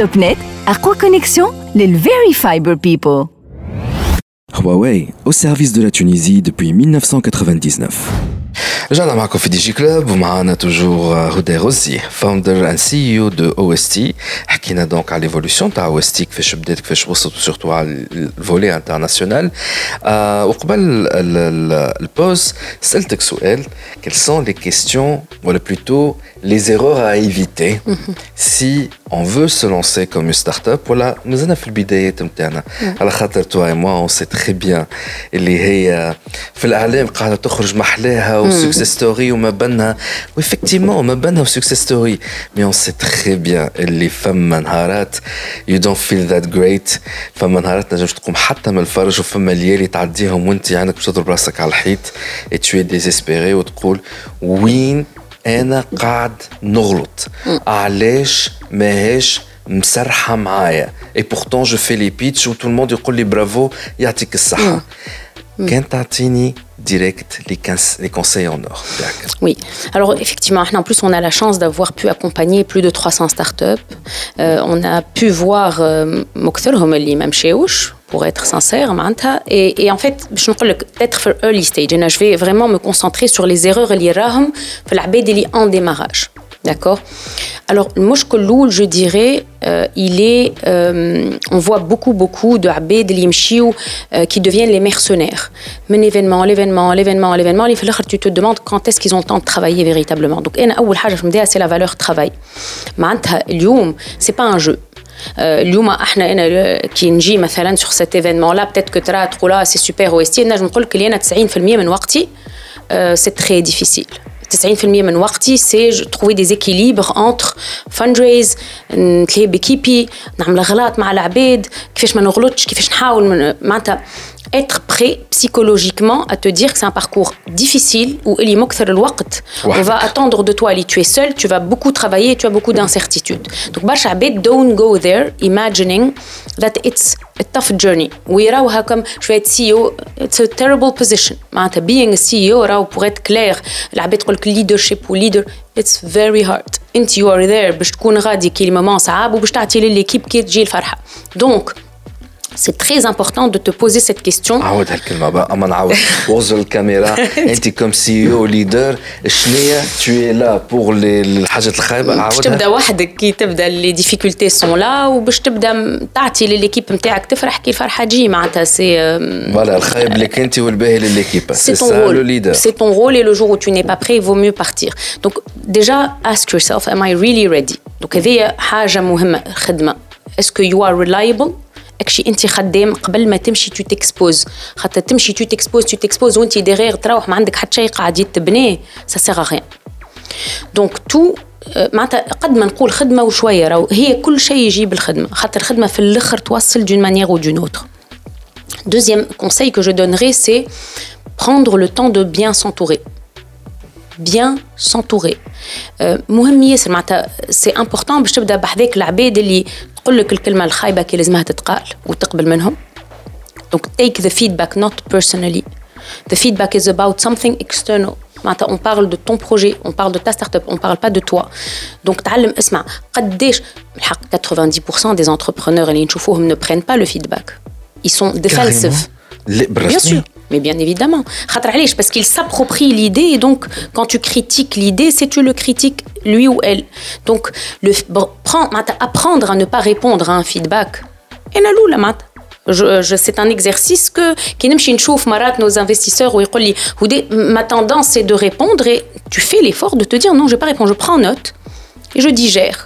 TopNet, Aqua Connexion, les Very Fiber People. Huawei, au service de la Tunisie depuis 1999. رجعنا معكم في دي جي كلوب ومعنا توجور هدى رزي فاوندر اند سي او دو او اس تي حكينا دونك على ليفولوسيون تاع او اس تي كيفاش بدات كيفاش وصلت سورتو على الفولي انترناسيونال آه وقبل البوز سالتك سؤال كيل سون لي كيستيون ولا بلوتو لي زيرور ا ايفيتي سي On veut se lancer comme une start-up. ولا مازلنا في البدايات نتاعنا على خاطر توا et moi on sait très bien. اللي هي في الاعلام قاعدة تخرج محلاها وسكسيس ستوري وما بينها وافكتيمون ما بينها وسكسيس ستوري مي on sait très bien. اللي فما نهارات you don't feel that great. فما نهارات نجمش تقوم حتى من الفرج وفما ليالي تعديهم وانت عندك باش تضرب راسك على الحيط. Et tu es désespéré وتقول وين انا قاعد نغلط علاش ماهيش مسرحه معايا اي بورتون جو في لي بيتش و تو الموند يقول لي برافو يعطيك الصحه كان تعطيني ديريكت لي لي كونساي اون اور Oui. Alors effectivement, en plus, on a la chance d'avoir pu accompagner plus de 300 startups. Euh, on a pu voir euh, مكثرهم اللي ما مشاوش pour être sincère. Et, et en fait, je vais peut-être early stage. Je vais vraiment me concentrer sur les erreurs liées à la en démarrage. D'accord? Alors, le mouchkoloul, je dirais, euh, il est. Euh, on voit beaucoup, beaucoup de abé, de euh, qui deviennent les mercenaires. Mais l'événement, l'événement, l'événement, l'événement, tu te demandes quand est-ce qu'ils ont le temps de travailler véritablement. Donc, ah, c'est la valeur travail. Ce C'est pas un jeu. اليوم إحنا أنا كي نجي مثلا sur cet événement là peut-être que ترى تقول سي سوبر أو اس تي نجم نقول لك اللي أنا 90% من وقتي سي تري ديفيسيل 90% من وقتي سي trouver des équilibres entre fundraise نتلاقي بكيبي نعمل غلط مع العباد كيفاش ما نغلطش كيفاش نحاول معناتها être prêt psychologiquement à te dire que c'est un parcours difficile où il on va attendre de toi tu es seul tu vas beaucoup travailler tu as beaucoup d'incertitudes donc don't go there imagining that it's a tough journey ويراوها comme je vais être CEO it's a terrible position being a CEO راهو pour être clair العباد تقول لك leadership و leader it's very hard انت you are there باش تكون غادي كي المومون صعاب وباش تعطي لليكيب كي تجي الفرحه donc c'est très important de te poser cette question. عاود هالكلمة بقى أما نعاود وغزر الكاميرا أنت كم سي او ليدر شنية tu es là pour الحاجات الخايبة باش تبدا وحدك كي تبدا لي ديفيكولتي سون لا وباش تبدا تعطي لليكيب نتاعك تفرح كي الفرحة تجي معناتها سي فوالا الخايب لك أنت والباهي لليكيب سي ton rôle c'est ton rôle et le jour où tu n'es pas prêt il vaut mieux partir donc déjà ask yourself am I really ready donc هذه حاجة مهمة خدمة est-ce que you are reliable اكشي انت خدام قبل ما تمشي تو تكسبوز خاطر تمشي تو تكسبوز تو تكسبوز وانت ديغيغ تروح ما عندك حتى شيء قاعد تبنيه سا سيغ غيان دونك تو معناتها قد ما نقول خدمة وشوية راهو هي كل شيء يجيب الخدمة. خاطر الخدمة في الآخر توصل دون مانيير أو دون اوتر Deuxième conseil que je donnerais, c'est prendre le temps de bien s'entourer. Bien s'entourer. مهم ياسر معناتها سي امبورطون باش تبدا بحذاك العباد اللي تقول لك الكلمه الخايبه كي لازمها تتقال وتقبل منهم donc take the feedback not personally the feedback is about something external معناتها on parle de ton projet on parle de ta startup on parle pas de toi donc تعلم اسمع قداش الحق 90% des entrepreneurs اللي نشوفوهم ne prennent pas le feedback ils sont defensive bien sûr Mais bien évidemment. Parce qu'il s'approprie l'idée et donc quand tu critiques l'idée, c'est tu le critiques lui ou elle. Donc le, apprendre à ne pas répondre à un feedback. Et la mat. Je, c'est un exercice que marat nos investisseurs ou ma tendance c'est de répondre et tu fais l'effort de te dire non je ne vais pas répondre je prends note et je digère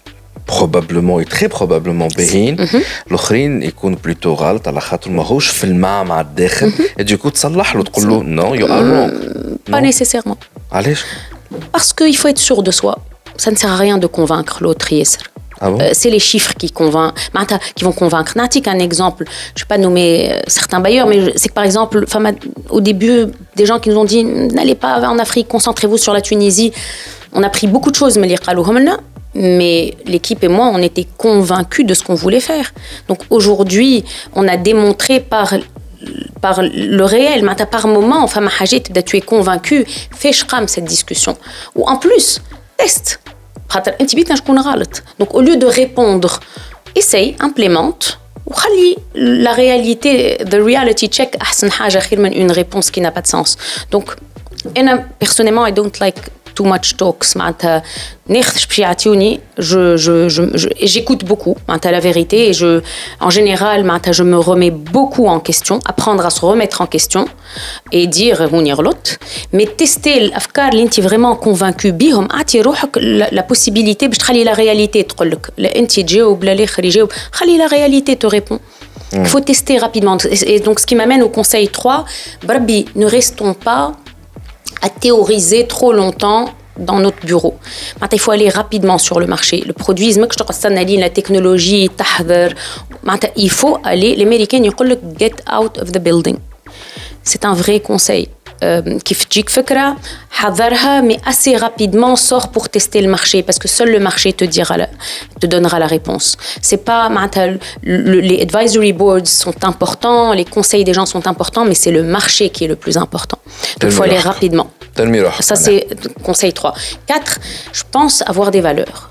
probablement et très probablement باهين الاخرين يكون بلوتو غلط على خاطر ماهوش في الماء مع الداخل et du coup تصلح له تقول له non you are wrong pas nécessairement علاش parce qu'il faut être sûr de soi ça ne sert à rien de convaincre l'autre ياسر Ah bon euh, c'est les chiffres qui, convainc, qui vont convaincre. Natik, un exemple, je ne vais pas nommer euh, certains bailleurs, mais c'est que par exemple, au début, des gens qui nous ont dit n'allez pas en Afrique, concentrez-vous sur la Tunisie. On a pris beaucoup de choses, mais mais l'équipe et moi, on était convaincus de ce qu'on voulait faire. Donc aujourd'hui, on a démontré par par le réel, par moment, enfin, tu es convaincu, fais cette discussion. Ou en plus, teste. Donc au lieu de répondre, essaye, implémente, وخلي la réalité the reality check احسن حاجه خير من une réponse qui n'a pas de sens donc انا personnellement I don't like too much talks je, je, je, j'écoute beaucoup la vérité et je, en général je me remets beaucoup en question apprendre à se remettre en question et dire mais tester l'afkar l'inti vraiment convaincu ah, la possibilité de la réalité la réalité te répond. Il faut tester rapidement. Et donc ce qui m'amène au conseil 3 ne restons pas à théoriser trop longtemps dans notre bureau. il faut aller rapidement sur le marché. Le produit, la technologie, il faut aller. Les Américains, disent get out of the building. C'est un vrai conseil. كيف تجيك فكرة حضرها mais assez rapidement sort pour tester le marché parce que seul le marché te dira te donnera la réponse c'est pas les advisory boards sont importants les conseils des gens sont importants mais c'est le marché qui est le plus important il faut aller rapidement ça c'est conseil 3 4 je pense avoir des valeurs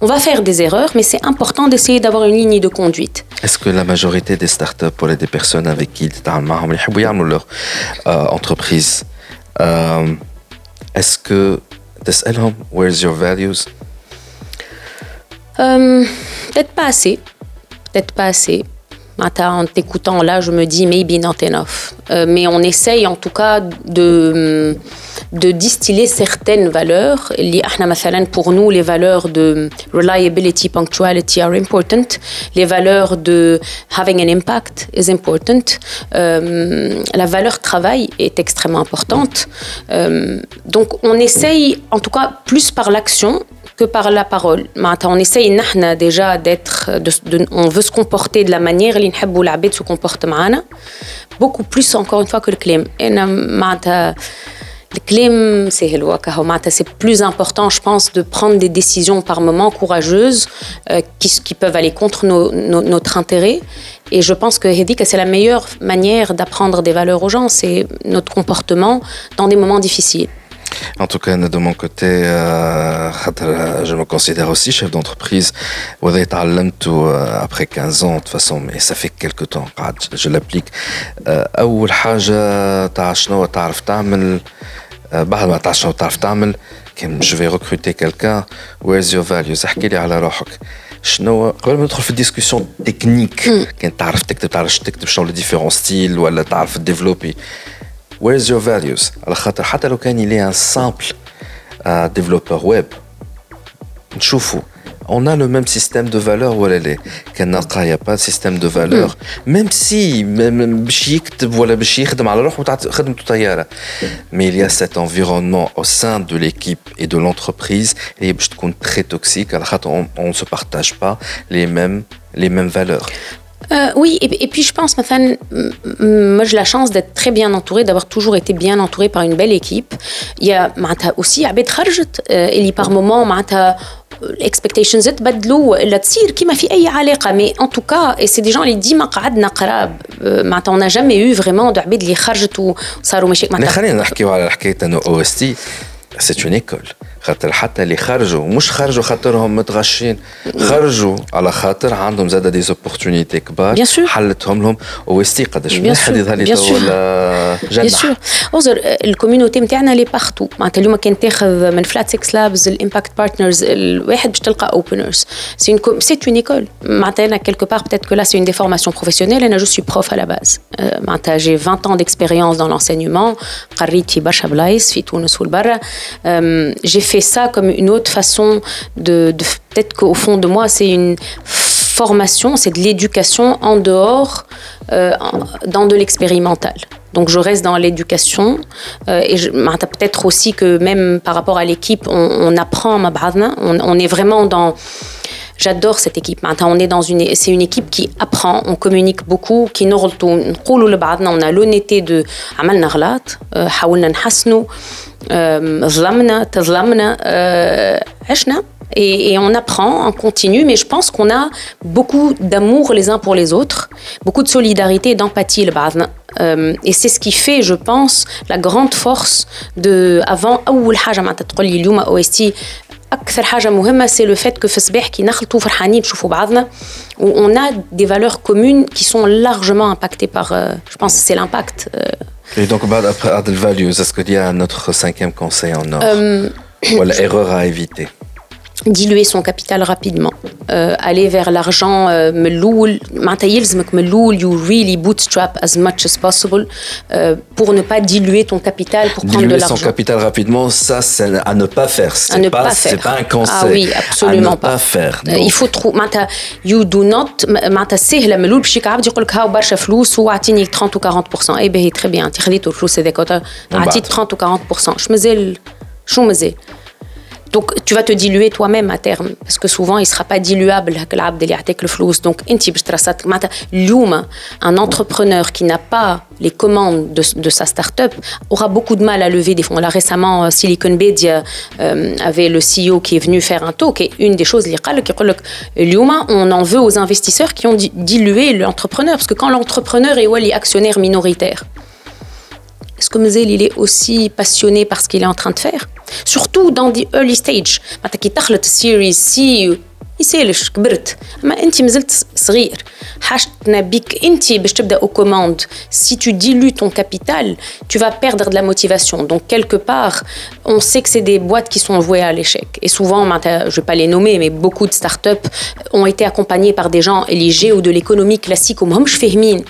on va faire des erreurs, mais c'est important d'essayer d'avoir une ligne de conduite. Est-ce que la majorité des startups, les des personnes avec qui ils ont leur euh, entreprise, euh, est-ce que where's your values? Euh, Peut-être pas assez. Peut-être pas assez. En t'écoutant là, je me dis maybe not enough. mais on essaye en tout cas de de distiller certaines valeurs. Pour nous, les valeurs de reliability, punctuality are important. Les valeurs de having an impact is important. Euh, la valeur travail est extrêmement importante. Euh, donc, on essaye, en tout cas, plus par l'action que par la parole. On essaye déjà d'être, on veut se comporter de la manière dont l'abed se comporte beaucoup plus encore une fois que le clim. Le clim, c'est plus important, je pense, de prendre des décisions par moments courageuses euh, qui, peuvent aller contre notre intérêt. Et je pense que c'est la meilleure manière d'apprendre des valeurs aux gens, c'est notre comportement dans des moments difficiles. En tout cas, de mon côté, euh, je me considère aussi chef d'entreprise. Après 15 ans, de toute façon, mais ça fait quelques temps que je l'applique. أول حاجة تاع شنو تعرف تعمل بعد ما تعرف شنو تعرف تعمل كان je vais recruter quelqu'un where's your values احكي لي على روحك شنو قبل ما ندخل في الديسكسيون تكنيك كان تعرف تكتب تعرف تكتب شنو لي ديفيرون ستيل ولا تعرف ديفلوبي Where's your values على خاطر حتى لو كان يلي ان سامبل ديفلوبر ويب نشوفوا on a le même système de valeurs ولا لا كان نلقى يا با سيستيم دو فالور ميم سي باش يكتب ولا باش يخدم على روحه خدمته طياره مي il y a cet environnement au sein de l'équipe et de l'entreprise اللي باش تكون très toxique على خاطر on ne se partage pas les mêmes les mêmes valeurs Euh, oui, et, puis je pense, moi j'ai la chance d'être très bien entourée, d'avoir toujours été bien entourée par une belle équipe. Il y a aussi Abed Kharjet, et par moment, expectations تبدلوا لا تصير كيما في اي علاقه مي ان توكا سي دي جون اللي ديما قعدنا قراب معناتها اون جامي يو فريمون دو عباد اللي خرجت وصاروا ماشي معناتها خلينا نحكيو على حكايه انه او اس تي سي اون ايكول خاطر حتى اللي خرجوا مش خرجوا خاطرهم متغشين خرجوا على خاطر عندهم زاد دي زوبورتونيتي كبار حلتهم لهم وستي قداش واحد يظهر لي تو بيان سور اوزر الكوميونيتي نتاعنا لي بارتو معناتها اليوم كان تاخذ من فلات 6 لابز الامباكت بارتنرز الواحد باش تلقى اوبنرز سي اون سي اون ايكول معناتها انا كيلكو بار بتيت كو لا سي اون دي فورماسيون بروفيسيونيل انا جو سوي بروف على باز معناتها جي 20 ans d'expérience dans l'enseignement قريت في برشا بلايص في تونس والبرا جي في ça comme une autre façon de, peut-être qu'au fond de moi, c'est une formation, c'est de l'éducation en dehors, euh, dans de l'expérimental. Donc je reste dans l'éducation euh, et peut-être aussi que même par rapport à l'équipe, on, apprend, on, on est vraiment dans J'adore cette équipe. Maintenant, on est dans une, c'est une équipe qui apprend, on communique beaucoup, qui nous on a l'honnêteté de عملنا غلط حاولنا نحسنوا ظلمنا تظلمنا عشنا et, et, on apprend, on continue, mais je pense qu'on a beaucoup d'amour les uns pour les autres, beaucoup de solidarité et d'empathie. Euh, et c'est ce qui fait, je pense, la grande force de. Avant, أول حاجة معناتها تقول لي اليوم OST أكثر حاجة مهمة c'est le fait que في الصباح كي نخلطوا فرحانين نشوفوا بعضنا où on a des valeurs communes qui sont largement impactées par, euh, je pense, c'est l'impact. Euh. Et donc, après Adel Values, est-ce qu'il y a notre cinquième conseil en or euh, Ou l'erreur à éviter diluer son capital rapidement, euh, aller vers l'argent euh, meloul, you really bootstrap as much as possible euh, pour ne pas diluer ton capital pour prendre de l'argent. Diluer son capital rapidement, ça c'est à ne pas faire. À ne pas, faire. C'est pas un conseil. Ah oui, absolument à ne pas. faire. il faut trop. You do not. معناتها سهله ملول باش يقعد يقول لك هاو برشا فلوس واعطيني 30 ou 40%. اي باهي très bien. انت خذيتوا الفلوس هذاك عطيت 30 ou 40%. شو مازال شو مازال donc, tu vas te diluer toi-même à terme, parce que souvent, il ne sera pas diluable le flou. Donc, un entrepreneur qui n'a pas les commandes de, sa start-up aura beaucoup de mal à lever des fonds. Là, récemment, euh, Silicon Media euh, avait le CEO qui est venu faire un talk, et une des choses, on en veut aux investisseurs qui ont dilué l'entrepreneur, parce que quand l'entrepreneur est actionnaire minoritaire, est-ce que Mzel, il est aussi passionné par ce qu'il est en train de faire Surtout dans des early stage. معناتها كي تخلط series C يسالش كبرت اما انت مازلت صغير حاجتنا بك انت باش تبدا au commande si tu dilues ton capital tu vas perdre de la motivation donc quelque part on sait que c'est des boîtes qui sont vouées à l'échec et souvent je vais pas les nommer mais beaucoup de startups ont été accompagnées par des gens éligés ou de l'économie classique ومهمش فاهمين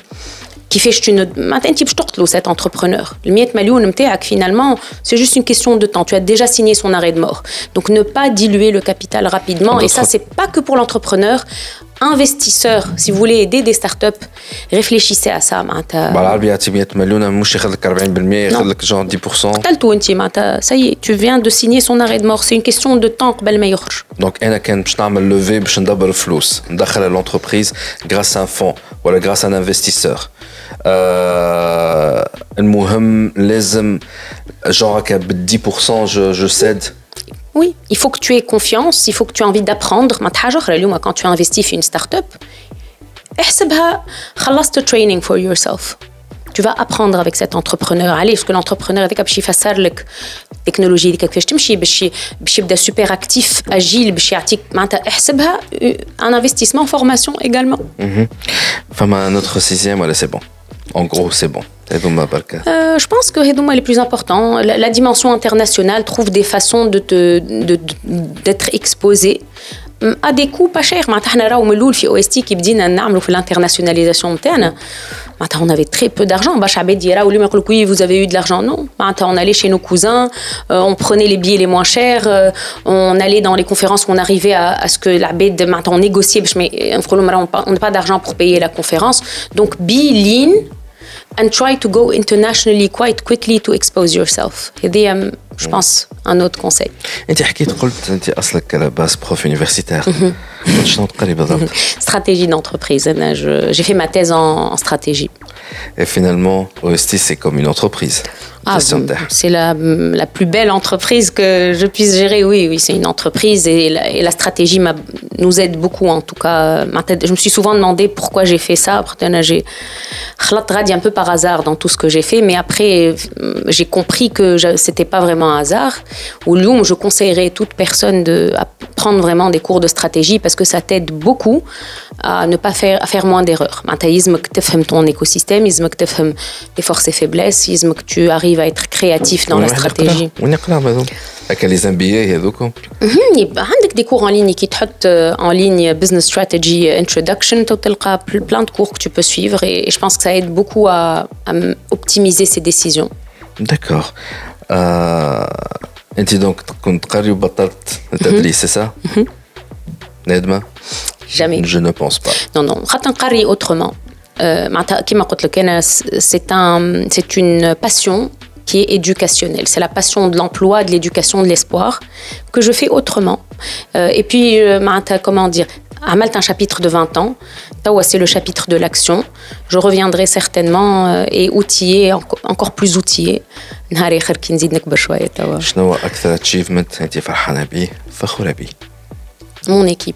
كيفاش tu ne معناتها انت باش تقتلوا cet entrepreneur le 100 مليون نتاعك finalement c'est juste une question de temps tu as déjà signé son arrêt de mort donc ne pas diluer le capital rapidement et ça c'est pas que pour l'entrepreneur investisseur si vous voulez aider des startups réfléchissez à ça معناتها بالعربي يعطي 100 مليون مش ياخذ 40% ياخذ لك genre 10% قتلته انت معناتها ça y est tu viens de signer son arrêt de mort c'est une question de temps قبل ما يخرج donc انا كان باش نعمل لوفي باش ندبر فلوس ندخل l'entreprise grâce à un fonds ولا grâce à un investisseur euh, المهم لازم genre ب 10% je, je cède oui, il faut que tu aies confiance, il faut que tu aies envie d'apprendre. Quand tu investis une start-up, le training for yourself. Tu vas apprendre avec cet entrepreneur. Allez, parce que l'entrepreneur est capable de faire la technologie, de super actif, agile, un investissement en formation également. Enfin, notre sixième, c'est bon. En gros, c'est bon. Euh, je pense que Hedouma est le plus important. La, dimension internationale trouve des façons d'être de d'être exposée hum, à des coûts pas chers. OST qui l'internationalisation on avait très peu d'argent. Bah, vous avez eu de l'argent. Non. Maintenant, On allait chez nos cousins, euh, on prenait les billets les moins chers, euh, on allait dans les conférences, on arrivait à, ce que la BED, on négociait, mais euh, on n'a pas d'argent pour payer la conférence. Donc, biline, and try to go internationally quite quickly to expose yourself. هذه je pense un autre conseil. انت حكيت قلت انت اصلك على باس بروف يونيفرسيتير شنو تقري بالضبط؟ stratégie d'entreprise. J'ai fait ma thèse en, en stratégie. Et finalement, OST, c'est comme une entreprise. Ah, c'est la, la, plus belle entreprise que je puisse gérer. Oui, oui, c'est une entreprise et la, et la stratégie nous aide beaucoup. En tout cas, je me suis souvent demandé pourquoi j'ai fait ça. J'ai un peu par hasard dans tout ce que j'ai fait, mais après, j'ai compris que c'était pas vraiment un hasard. Au Lyon, je conseillerais toute personne de prendre vraiment des cours de stratégie parce que ça t'aide beaucoup à ne pas faire, à faire moins d'erreurs. que tu ton écosystème, que tu les forces et faiblesses, que tu arrives à être créatif dans la stratégie. Avec les MBA هذوك عندك des cours en ligne qui تحط en ligne business strategy introduction تلقى plein de cours que tu peux suivre et je pense que ça aide beaucoup à, à optimiser ses décisions. D'accord. Euh, انت دونك كنت قاري وبطلت التدريس سي سا؟ نادمه؟ Jamais. Je ne pense pas. Non, non. خاطر autrement. Euh, c'est un, c'est une passion qui est éducationnel. C'est la passion de l'emploi, de l'éducation, de l'espoir que je fais autrement. Euh, et puis, euh, comment dire, Amalt un chapitre de 20 ans. Tawa, c'est le chapitre de l'action. Je reviendrai certainement euh, et outillé, encore plus outillé. نهار اخر كي نزيد نكبر شويه توا شنو هو اكثر اتشيفمنت انت فرحانه به فخوره به مون ايكيب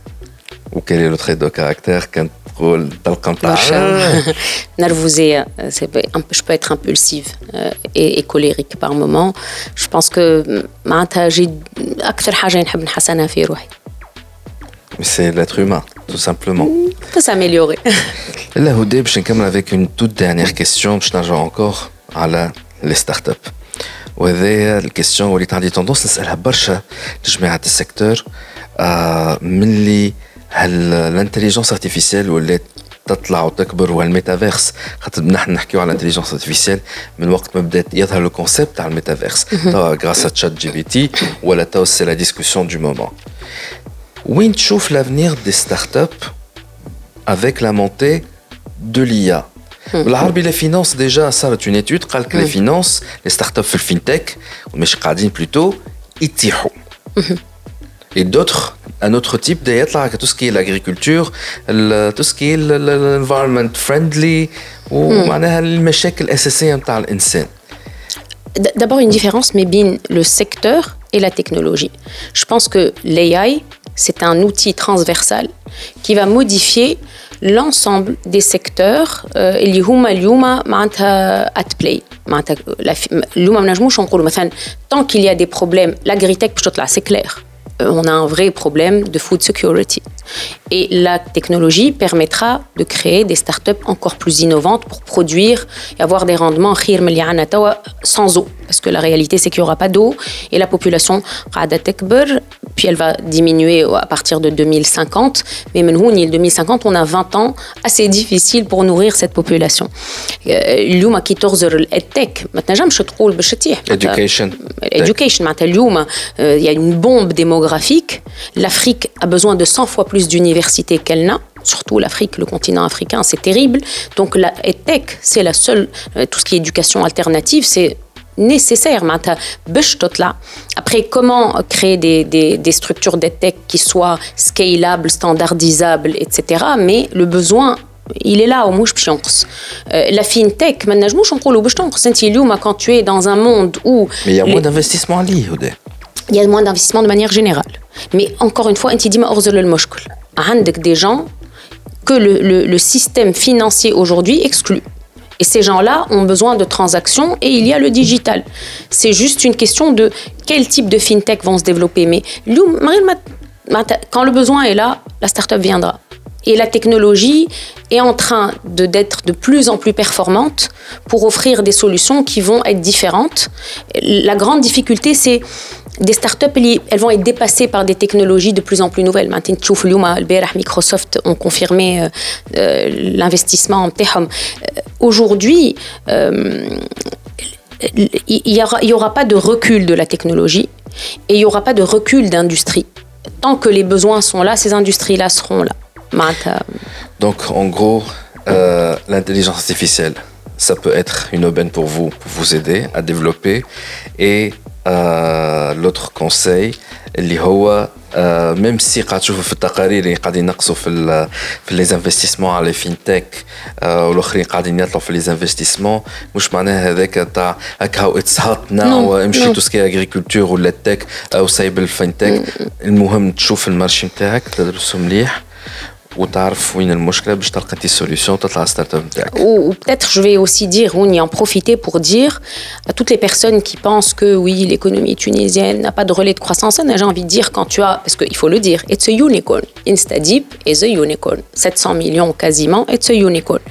ou quel est le trait de caractère كانت تقول تلقى نتاع (laughs) Nervosée, euh, c'est un peu- je peux être impulsive euh, et, et colérique par moment. Je pense que معناتها j'ai أكثر حاجة نحب نحسنها في روحي. mais c'est l'être humain tout simplement Ça peut s'améliorer. (laughs) لا هدى باش نكمل avec une toute dernière question باش نرجع encore على les startups وهذايا الكيستيون وليت عندي توندونس نسالها برشا لجماعه السيكتور آه ملي هل الانتليجنس ارتيفيسيال ولات تطلع وتكبر والميتافيرس خاطر نحن نحكيو على الانتليجنس ارتيفيسيال من وقت ما بدات يظهر لو كونسيبت تاع الميتافيرس توا غراس تشات جي بي تي ولا توا سي لا ديسكوسيون دو مومون وين تشوف لافنير دي ستارت اب avec la montée de l'IA. بالعربي les finances déjà صارت une étude قال que les finances les startups في الفينتك مش قاعدين plutôt يتيحوا. Et d'autres un autre type de يطلع tout ce qui est l'agriculture ال- tout ce qui est ال- ال- l'environment friendly ومعناها المشاكل الأساسية نتاع الإنسان. D- D'abord, une différence, mais bien le secteur et la technologie. Je pense que l'AI, c'est un outil transversal qui va modifier l'ensemble des secteurs euh, اللي هما اليوم معناتها at play معناتها لا في- اليوم ما نجموش نقولوا مثلا tant qu'il y a des problèmes l'agritech باش تطلع c'est clair Euh, on a un vrai problème de food security. Et la technologie permettra de créer des startups encore plus innovantes pour produire et avoir des rendements khir من اللي عنا توا sans eau. Parce que la réalité, c'est qu'il n'y aura pas d'eau et la population قاعدة تكبر, puis elle va diminuer à partir de 2050. Mais من هوني, 2050, on a 20 ans assez difficiles pour nourrir cette population. Euh, اليوم كي تغزر التك ما تنجمش تقول باش تتيح Education. Education, معناتها اليوم, euh, il y a une bombe démographique. L'Afrique a besoin de 100 fois plus d'universités qu'elle n'a. Surtout l'Afrique, le continent africain, c'est terrible. Donc la EdTech, c'est la seule, euh, tout ce qui est éducation alternative, c'est nécessaire. Après, comment créer des, des, des structures d'EdTech qui soient scalables, standardisables, etc. Mais le besoin il est là au mouche chance euh, la fintech maintenant je mouche le bouche quand tu es dans un monde où mais il y a moins d'investissement à l'IOD il y a moins d'investissement de manière générale mais encore une fois, des gens que le, le, le système financier aujourd'hui exclut. Et ces gens-là ont besoin de transactions et il y a le digital. C'est juste une question de quel type de fintech vont se développer. Mais quand le besoin est là, la start-up viendra. Et la technologie est en train d'être de plus en plus performante pour offrir des solutions qui vont être différentes. La grande difficulté, c'est des startups, elles vont être dépassées par des technologies de plus en plus nouvelles. Maintenant, tu vois, Microsoft ont confirmé euh, euh, l'investissement en Tehom. Euh, aujourd'hui, il n'y aura, aura, pas de recul de la technologie et il n'y aura pas de recul d'industrie. Tant que les besoins sont là, ces industries-là seront là. Donc, en gros, euh, l'intelligence artificielle, ça peut être une aubaine pour vous, pour vous aider à développer. Et euh, l'autre conseil, euh, même si les investissements à les fintech les investissements tout ce qui est agriculture ou la tech ou fintech mm. le marché انفستيسمون مش معناها هذاك تاع هكا هاو اتس هات ناو Non, امشي non. تو سكي اغريكولتور ولا التك او سايب الفينتك المهم تشوف المارشي نتاعك تدرسه مليح وتعرف وين المشكله باش تلقى انت سوليسيون تطلع ستارت اب نتاعك Ou, ou peut-être je vais aussi dire, on y en profiter pour dire à toutes les personnes qui pensent que oui, l'économie tunisienne n'a pas de relais de croissance, j'ai envie de dire quand tu as, parce qu'il faut le dire, it's a unicorn. Instadip is a unicorn. 700 millions quasiment, it's a unicorn.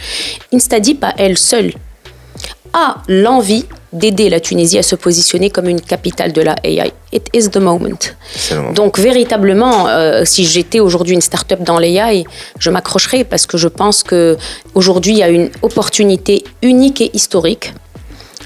Instadip à elle seule a l'envie d'aider la Tunisie à se positionner comme une capitale de la AI. It is the moment. Donc véritablement, euh, si j'étais aujourd'hui une start-up dans l'AI, je m'accrocherais parce que je pense que aujourd'hui il y a une opportunité unique et historique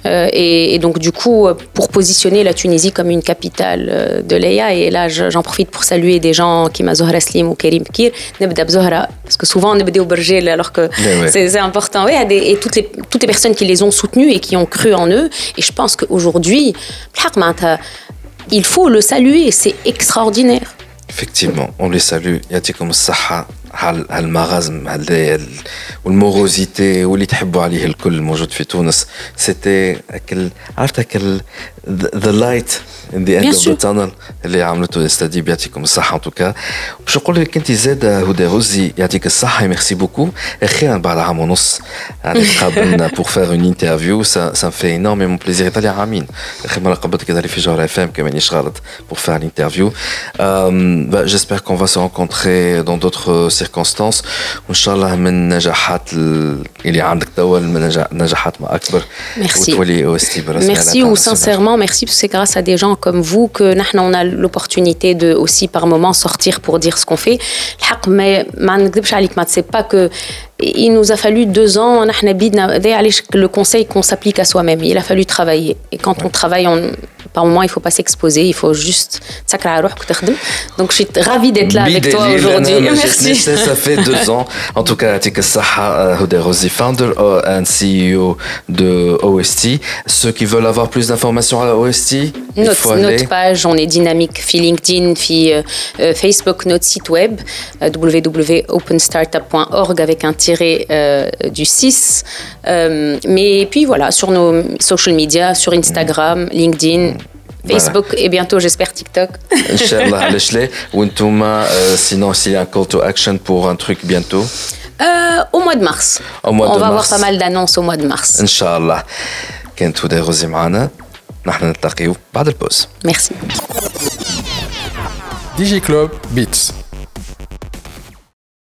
euh, et, donc, du coup, pour positionner la Tunisie comme une capitale euh, de l'EIA, et là, j'en profite pour saluer des gens qui m'a Zohra Slim ou Karim Kir, parce que souvent, on est au berger alors que c'est important. et toutes les, toutes les personnes qui les ont soutenus et qui ont cru en eux. Et je pense qu'aujourd'hui, il faut le saluer, c'est extraordinaire. Effectivement, on les salue. Yatikum Saha. هالمغازم والموروزيتي واللي تحبوا عليه الكل موجود في تونس. سيتي اكل عرفت أكل ذا لايت ان ذا اند اوف ذا تانل اللي عملته الاستاديب يعطيكم الصحه ان توكا باش نقول لك انت زاد هدى غزي يعطيك الصحه ميرسي بوكو اخيرا بعد عام ونص يعني قابلنا بور فير اون انترفيو سا سا في انورميمون بليزير ايطاليا عامين اخر مره قبلت كذا في جوهر اف ام كمان غلط بور فير الانترفيو جيسبر كون فا سو رونكونتري دون دوتر circonstances وان شاء الله من النجاحات اللي عندك توا من نجاحات ما اكبر Merci. وتولي Merci ou merci parce que c'est grâce à des gens comme vous que nous on a l'opportunité de aussi par moment sortir pour dire ce qu'on fait. Mais c'est pas que il nous a fallu deux ans, le conseil qu'on s'applique à soi-même. Il a fallu travailler. Et quand on travaille, on, par moment, il ne faut pas s'exposer, il faut juste Donc je suis ravie d'être là avec toi aujourd'hui. Merci. Ça fait deux (laughs) ans. En tout cas, Atika Saha Rosi, founder and CEO de OST. Ceux qui veulent avoir plus d'informations à OST, notre, notre page, on est dynamique, fi LinkedIn, fi euh, euh, Facebook, notre site web, euh, www.openstartup.org avec un tiré du 6. mais puis voilà, sur nos social media, sur Instagram, LinkedIn, Facebook et bientôt, j'espère, TikTok. (laughs) Inch'Allah, sinon, s'il y a un call to action pour un truc bientôt Au mois de mars. Au mois On va avoir pas mal d'annonces au mois de mars. Inch'Allah. كانت هدى غزي معنا نحن نلتقيو بعد البوز ميرسي دي جي كلوب بيتس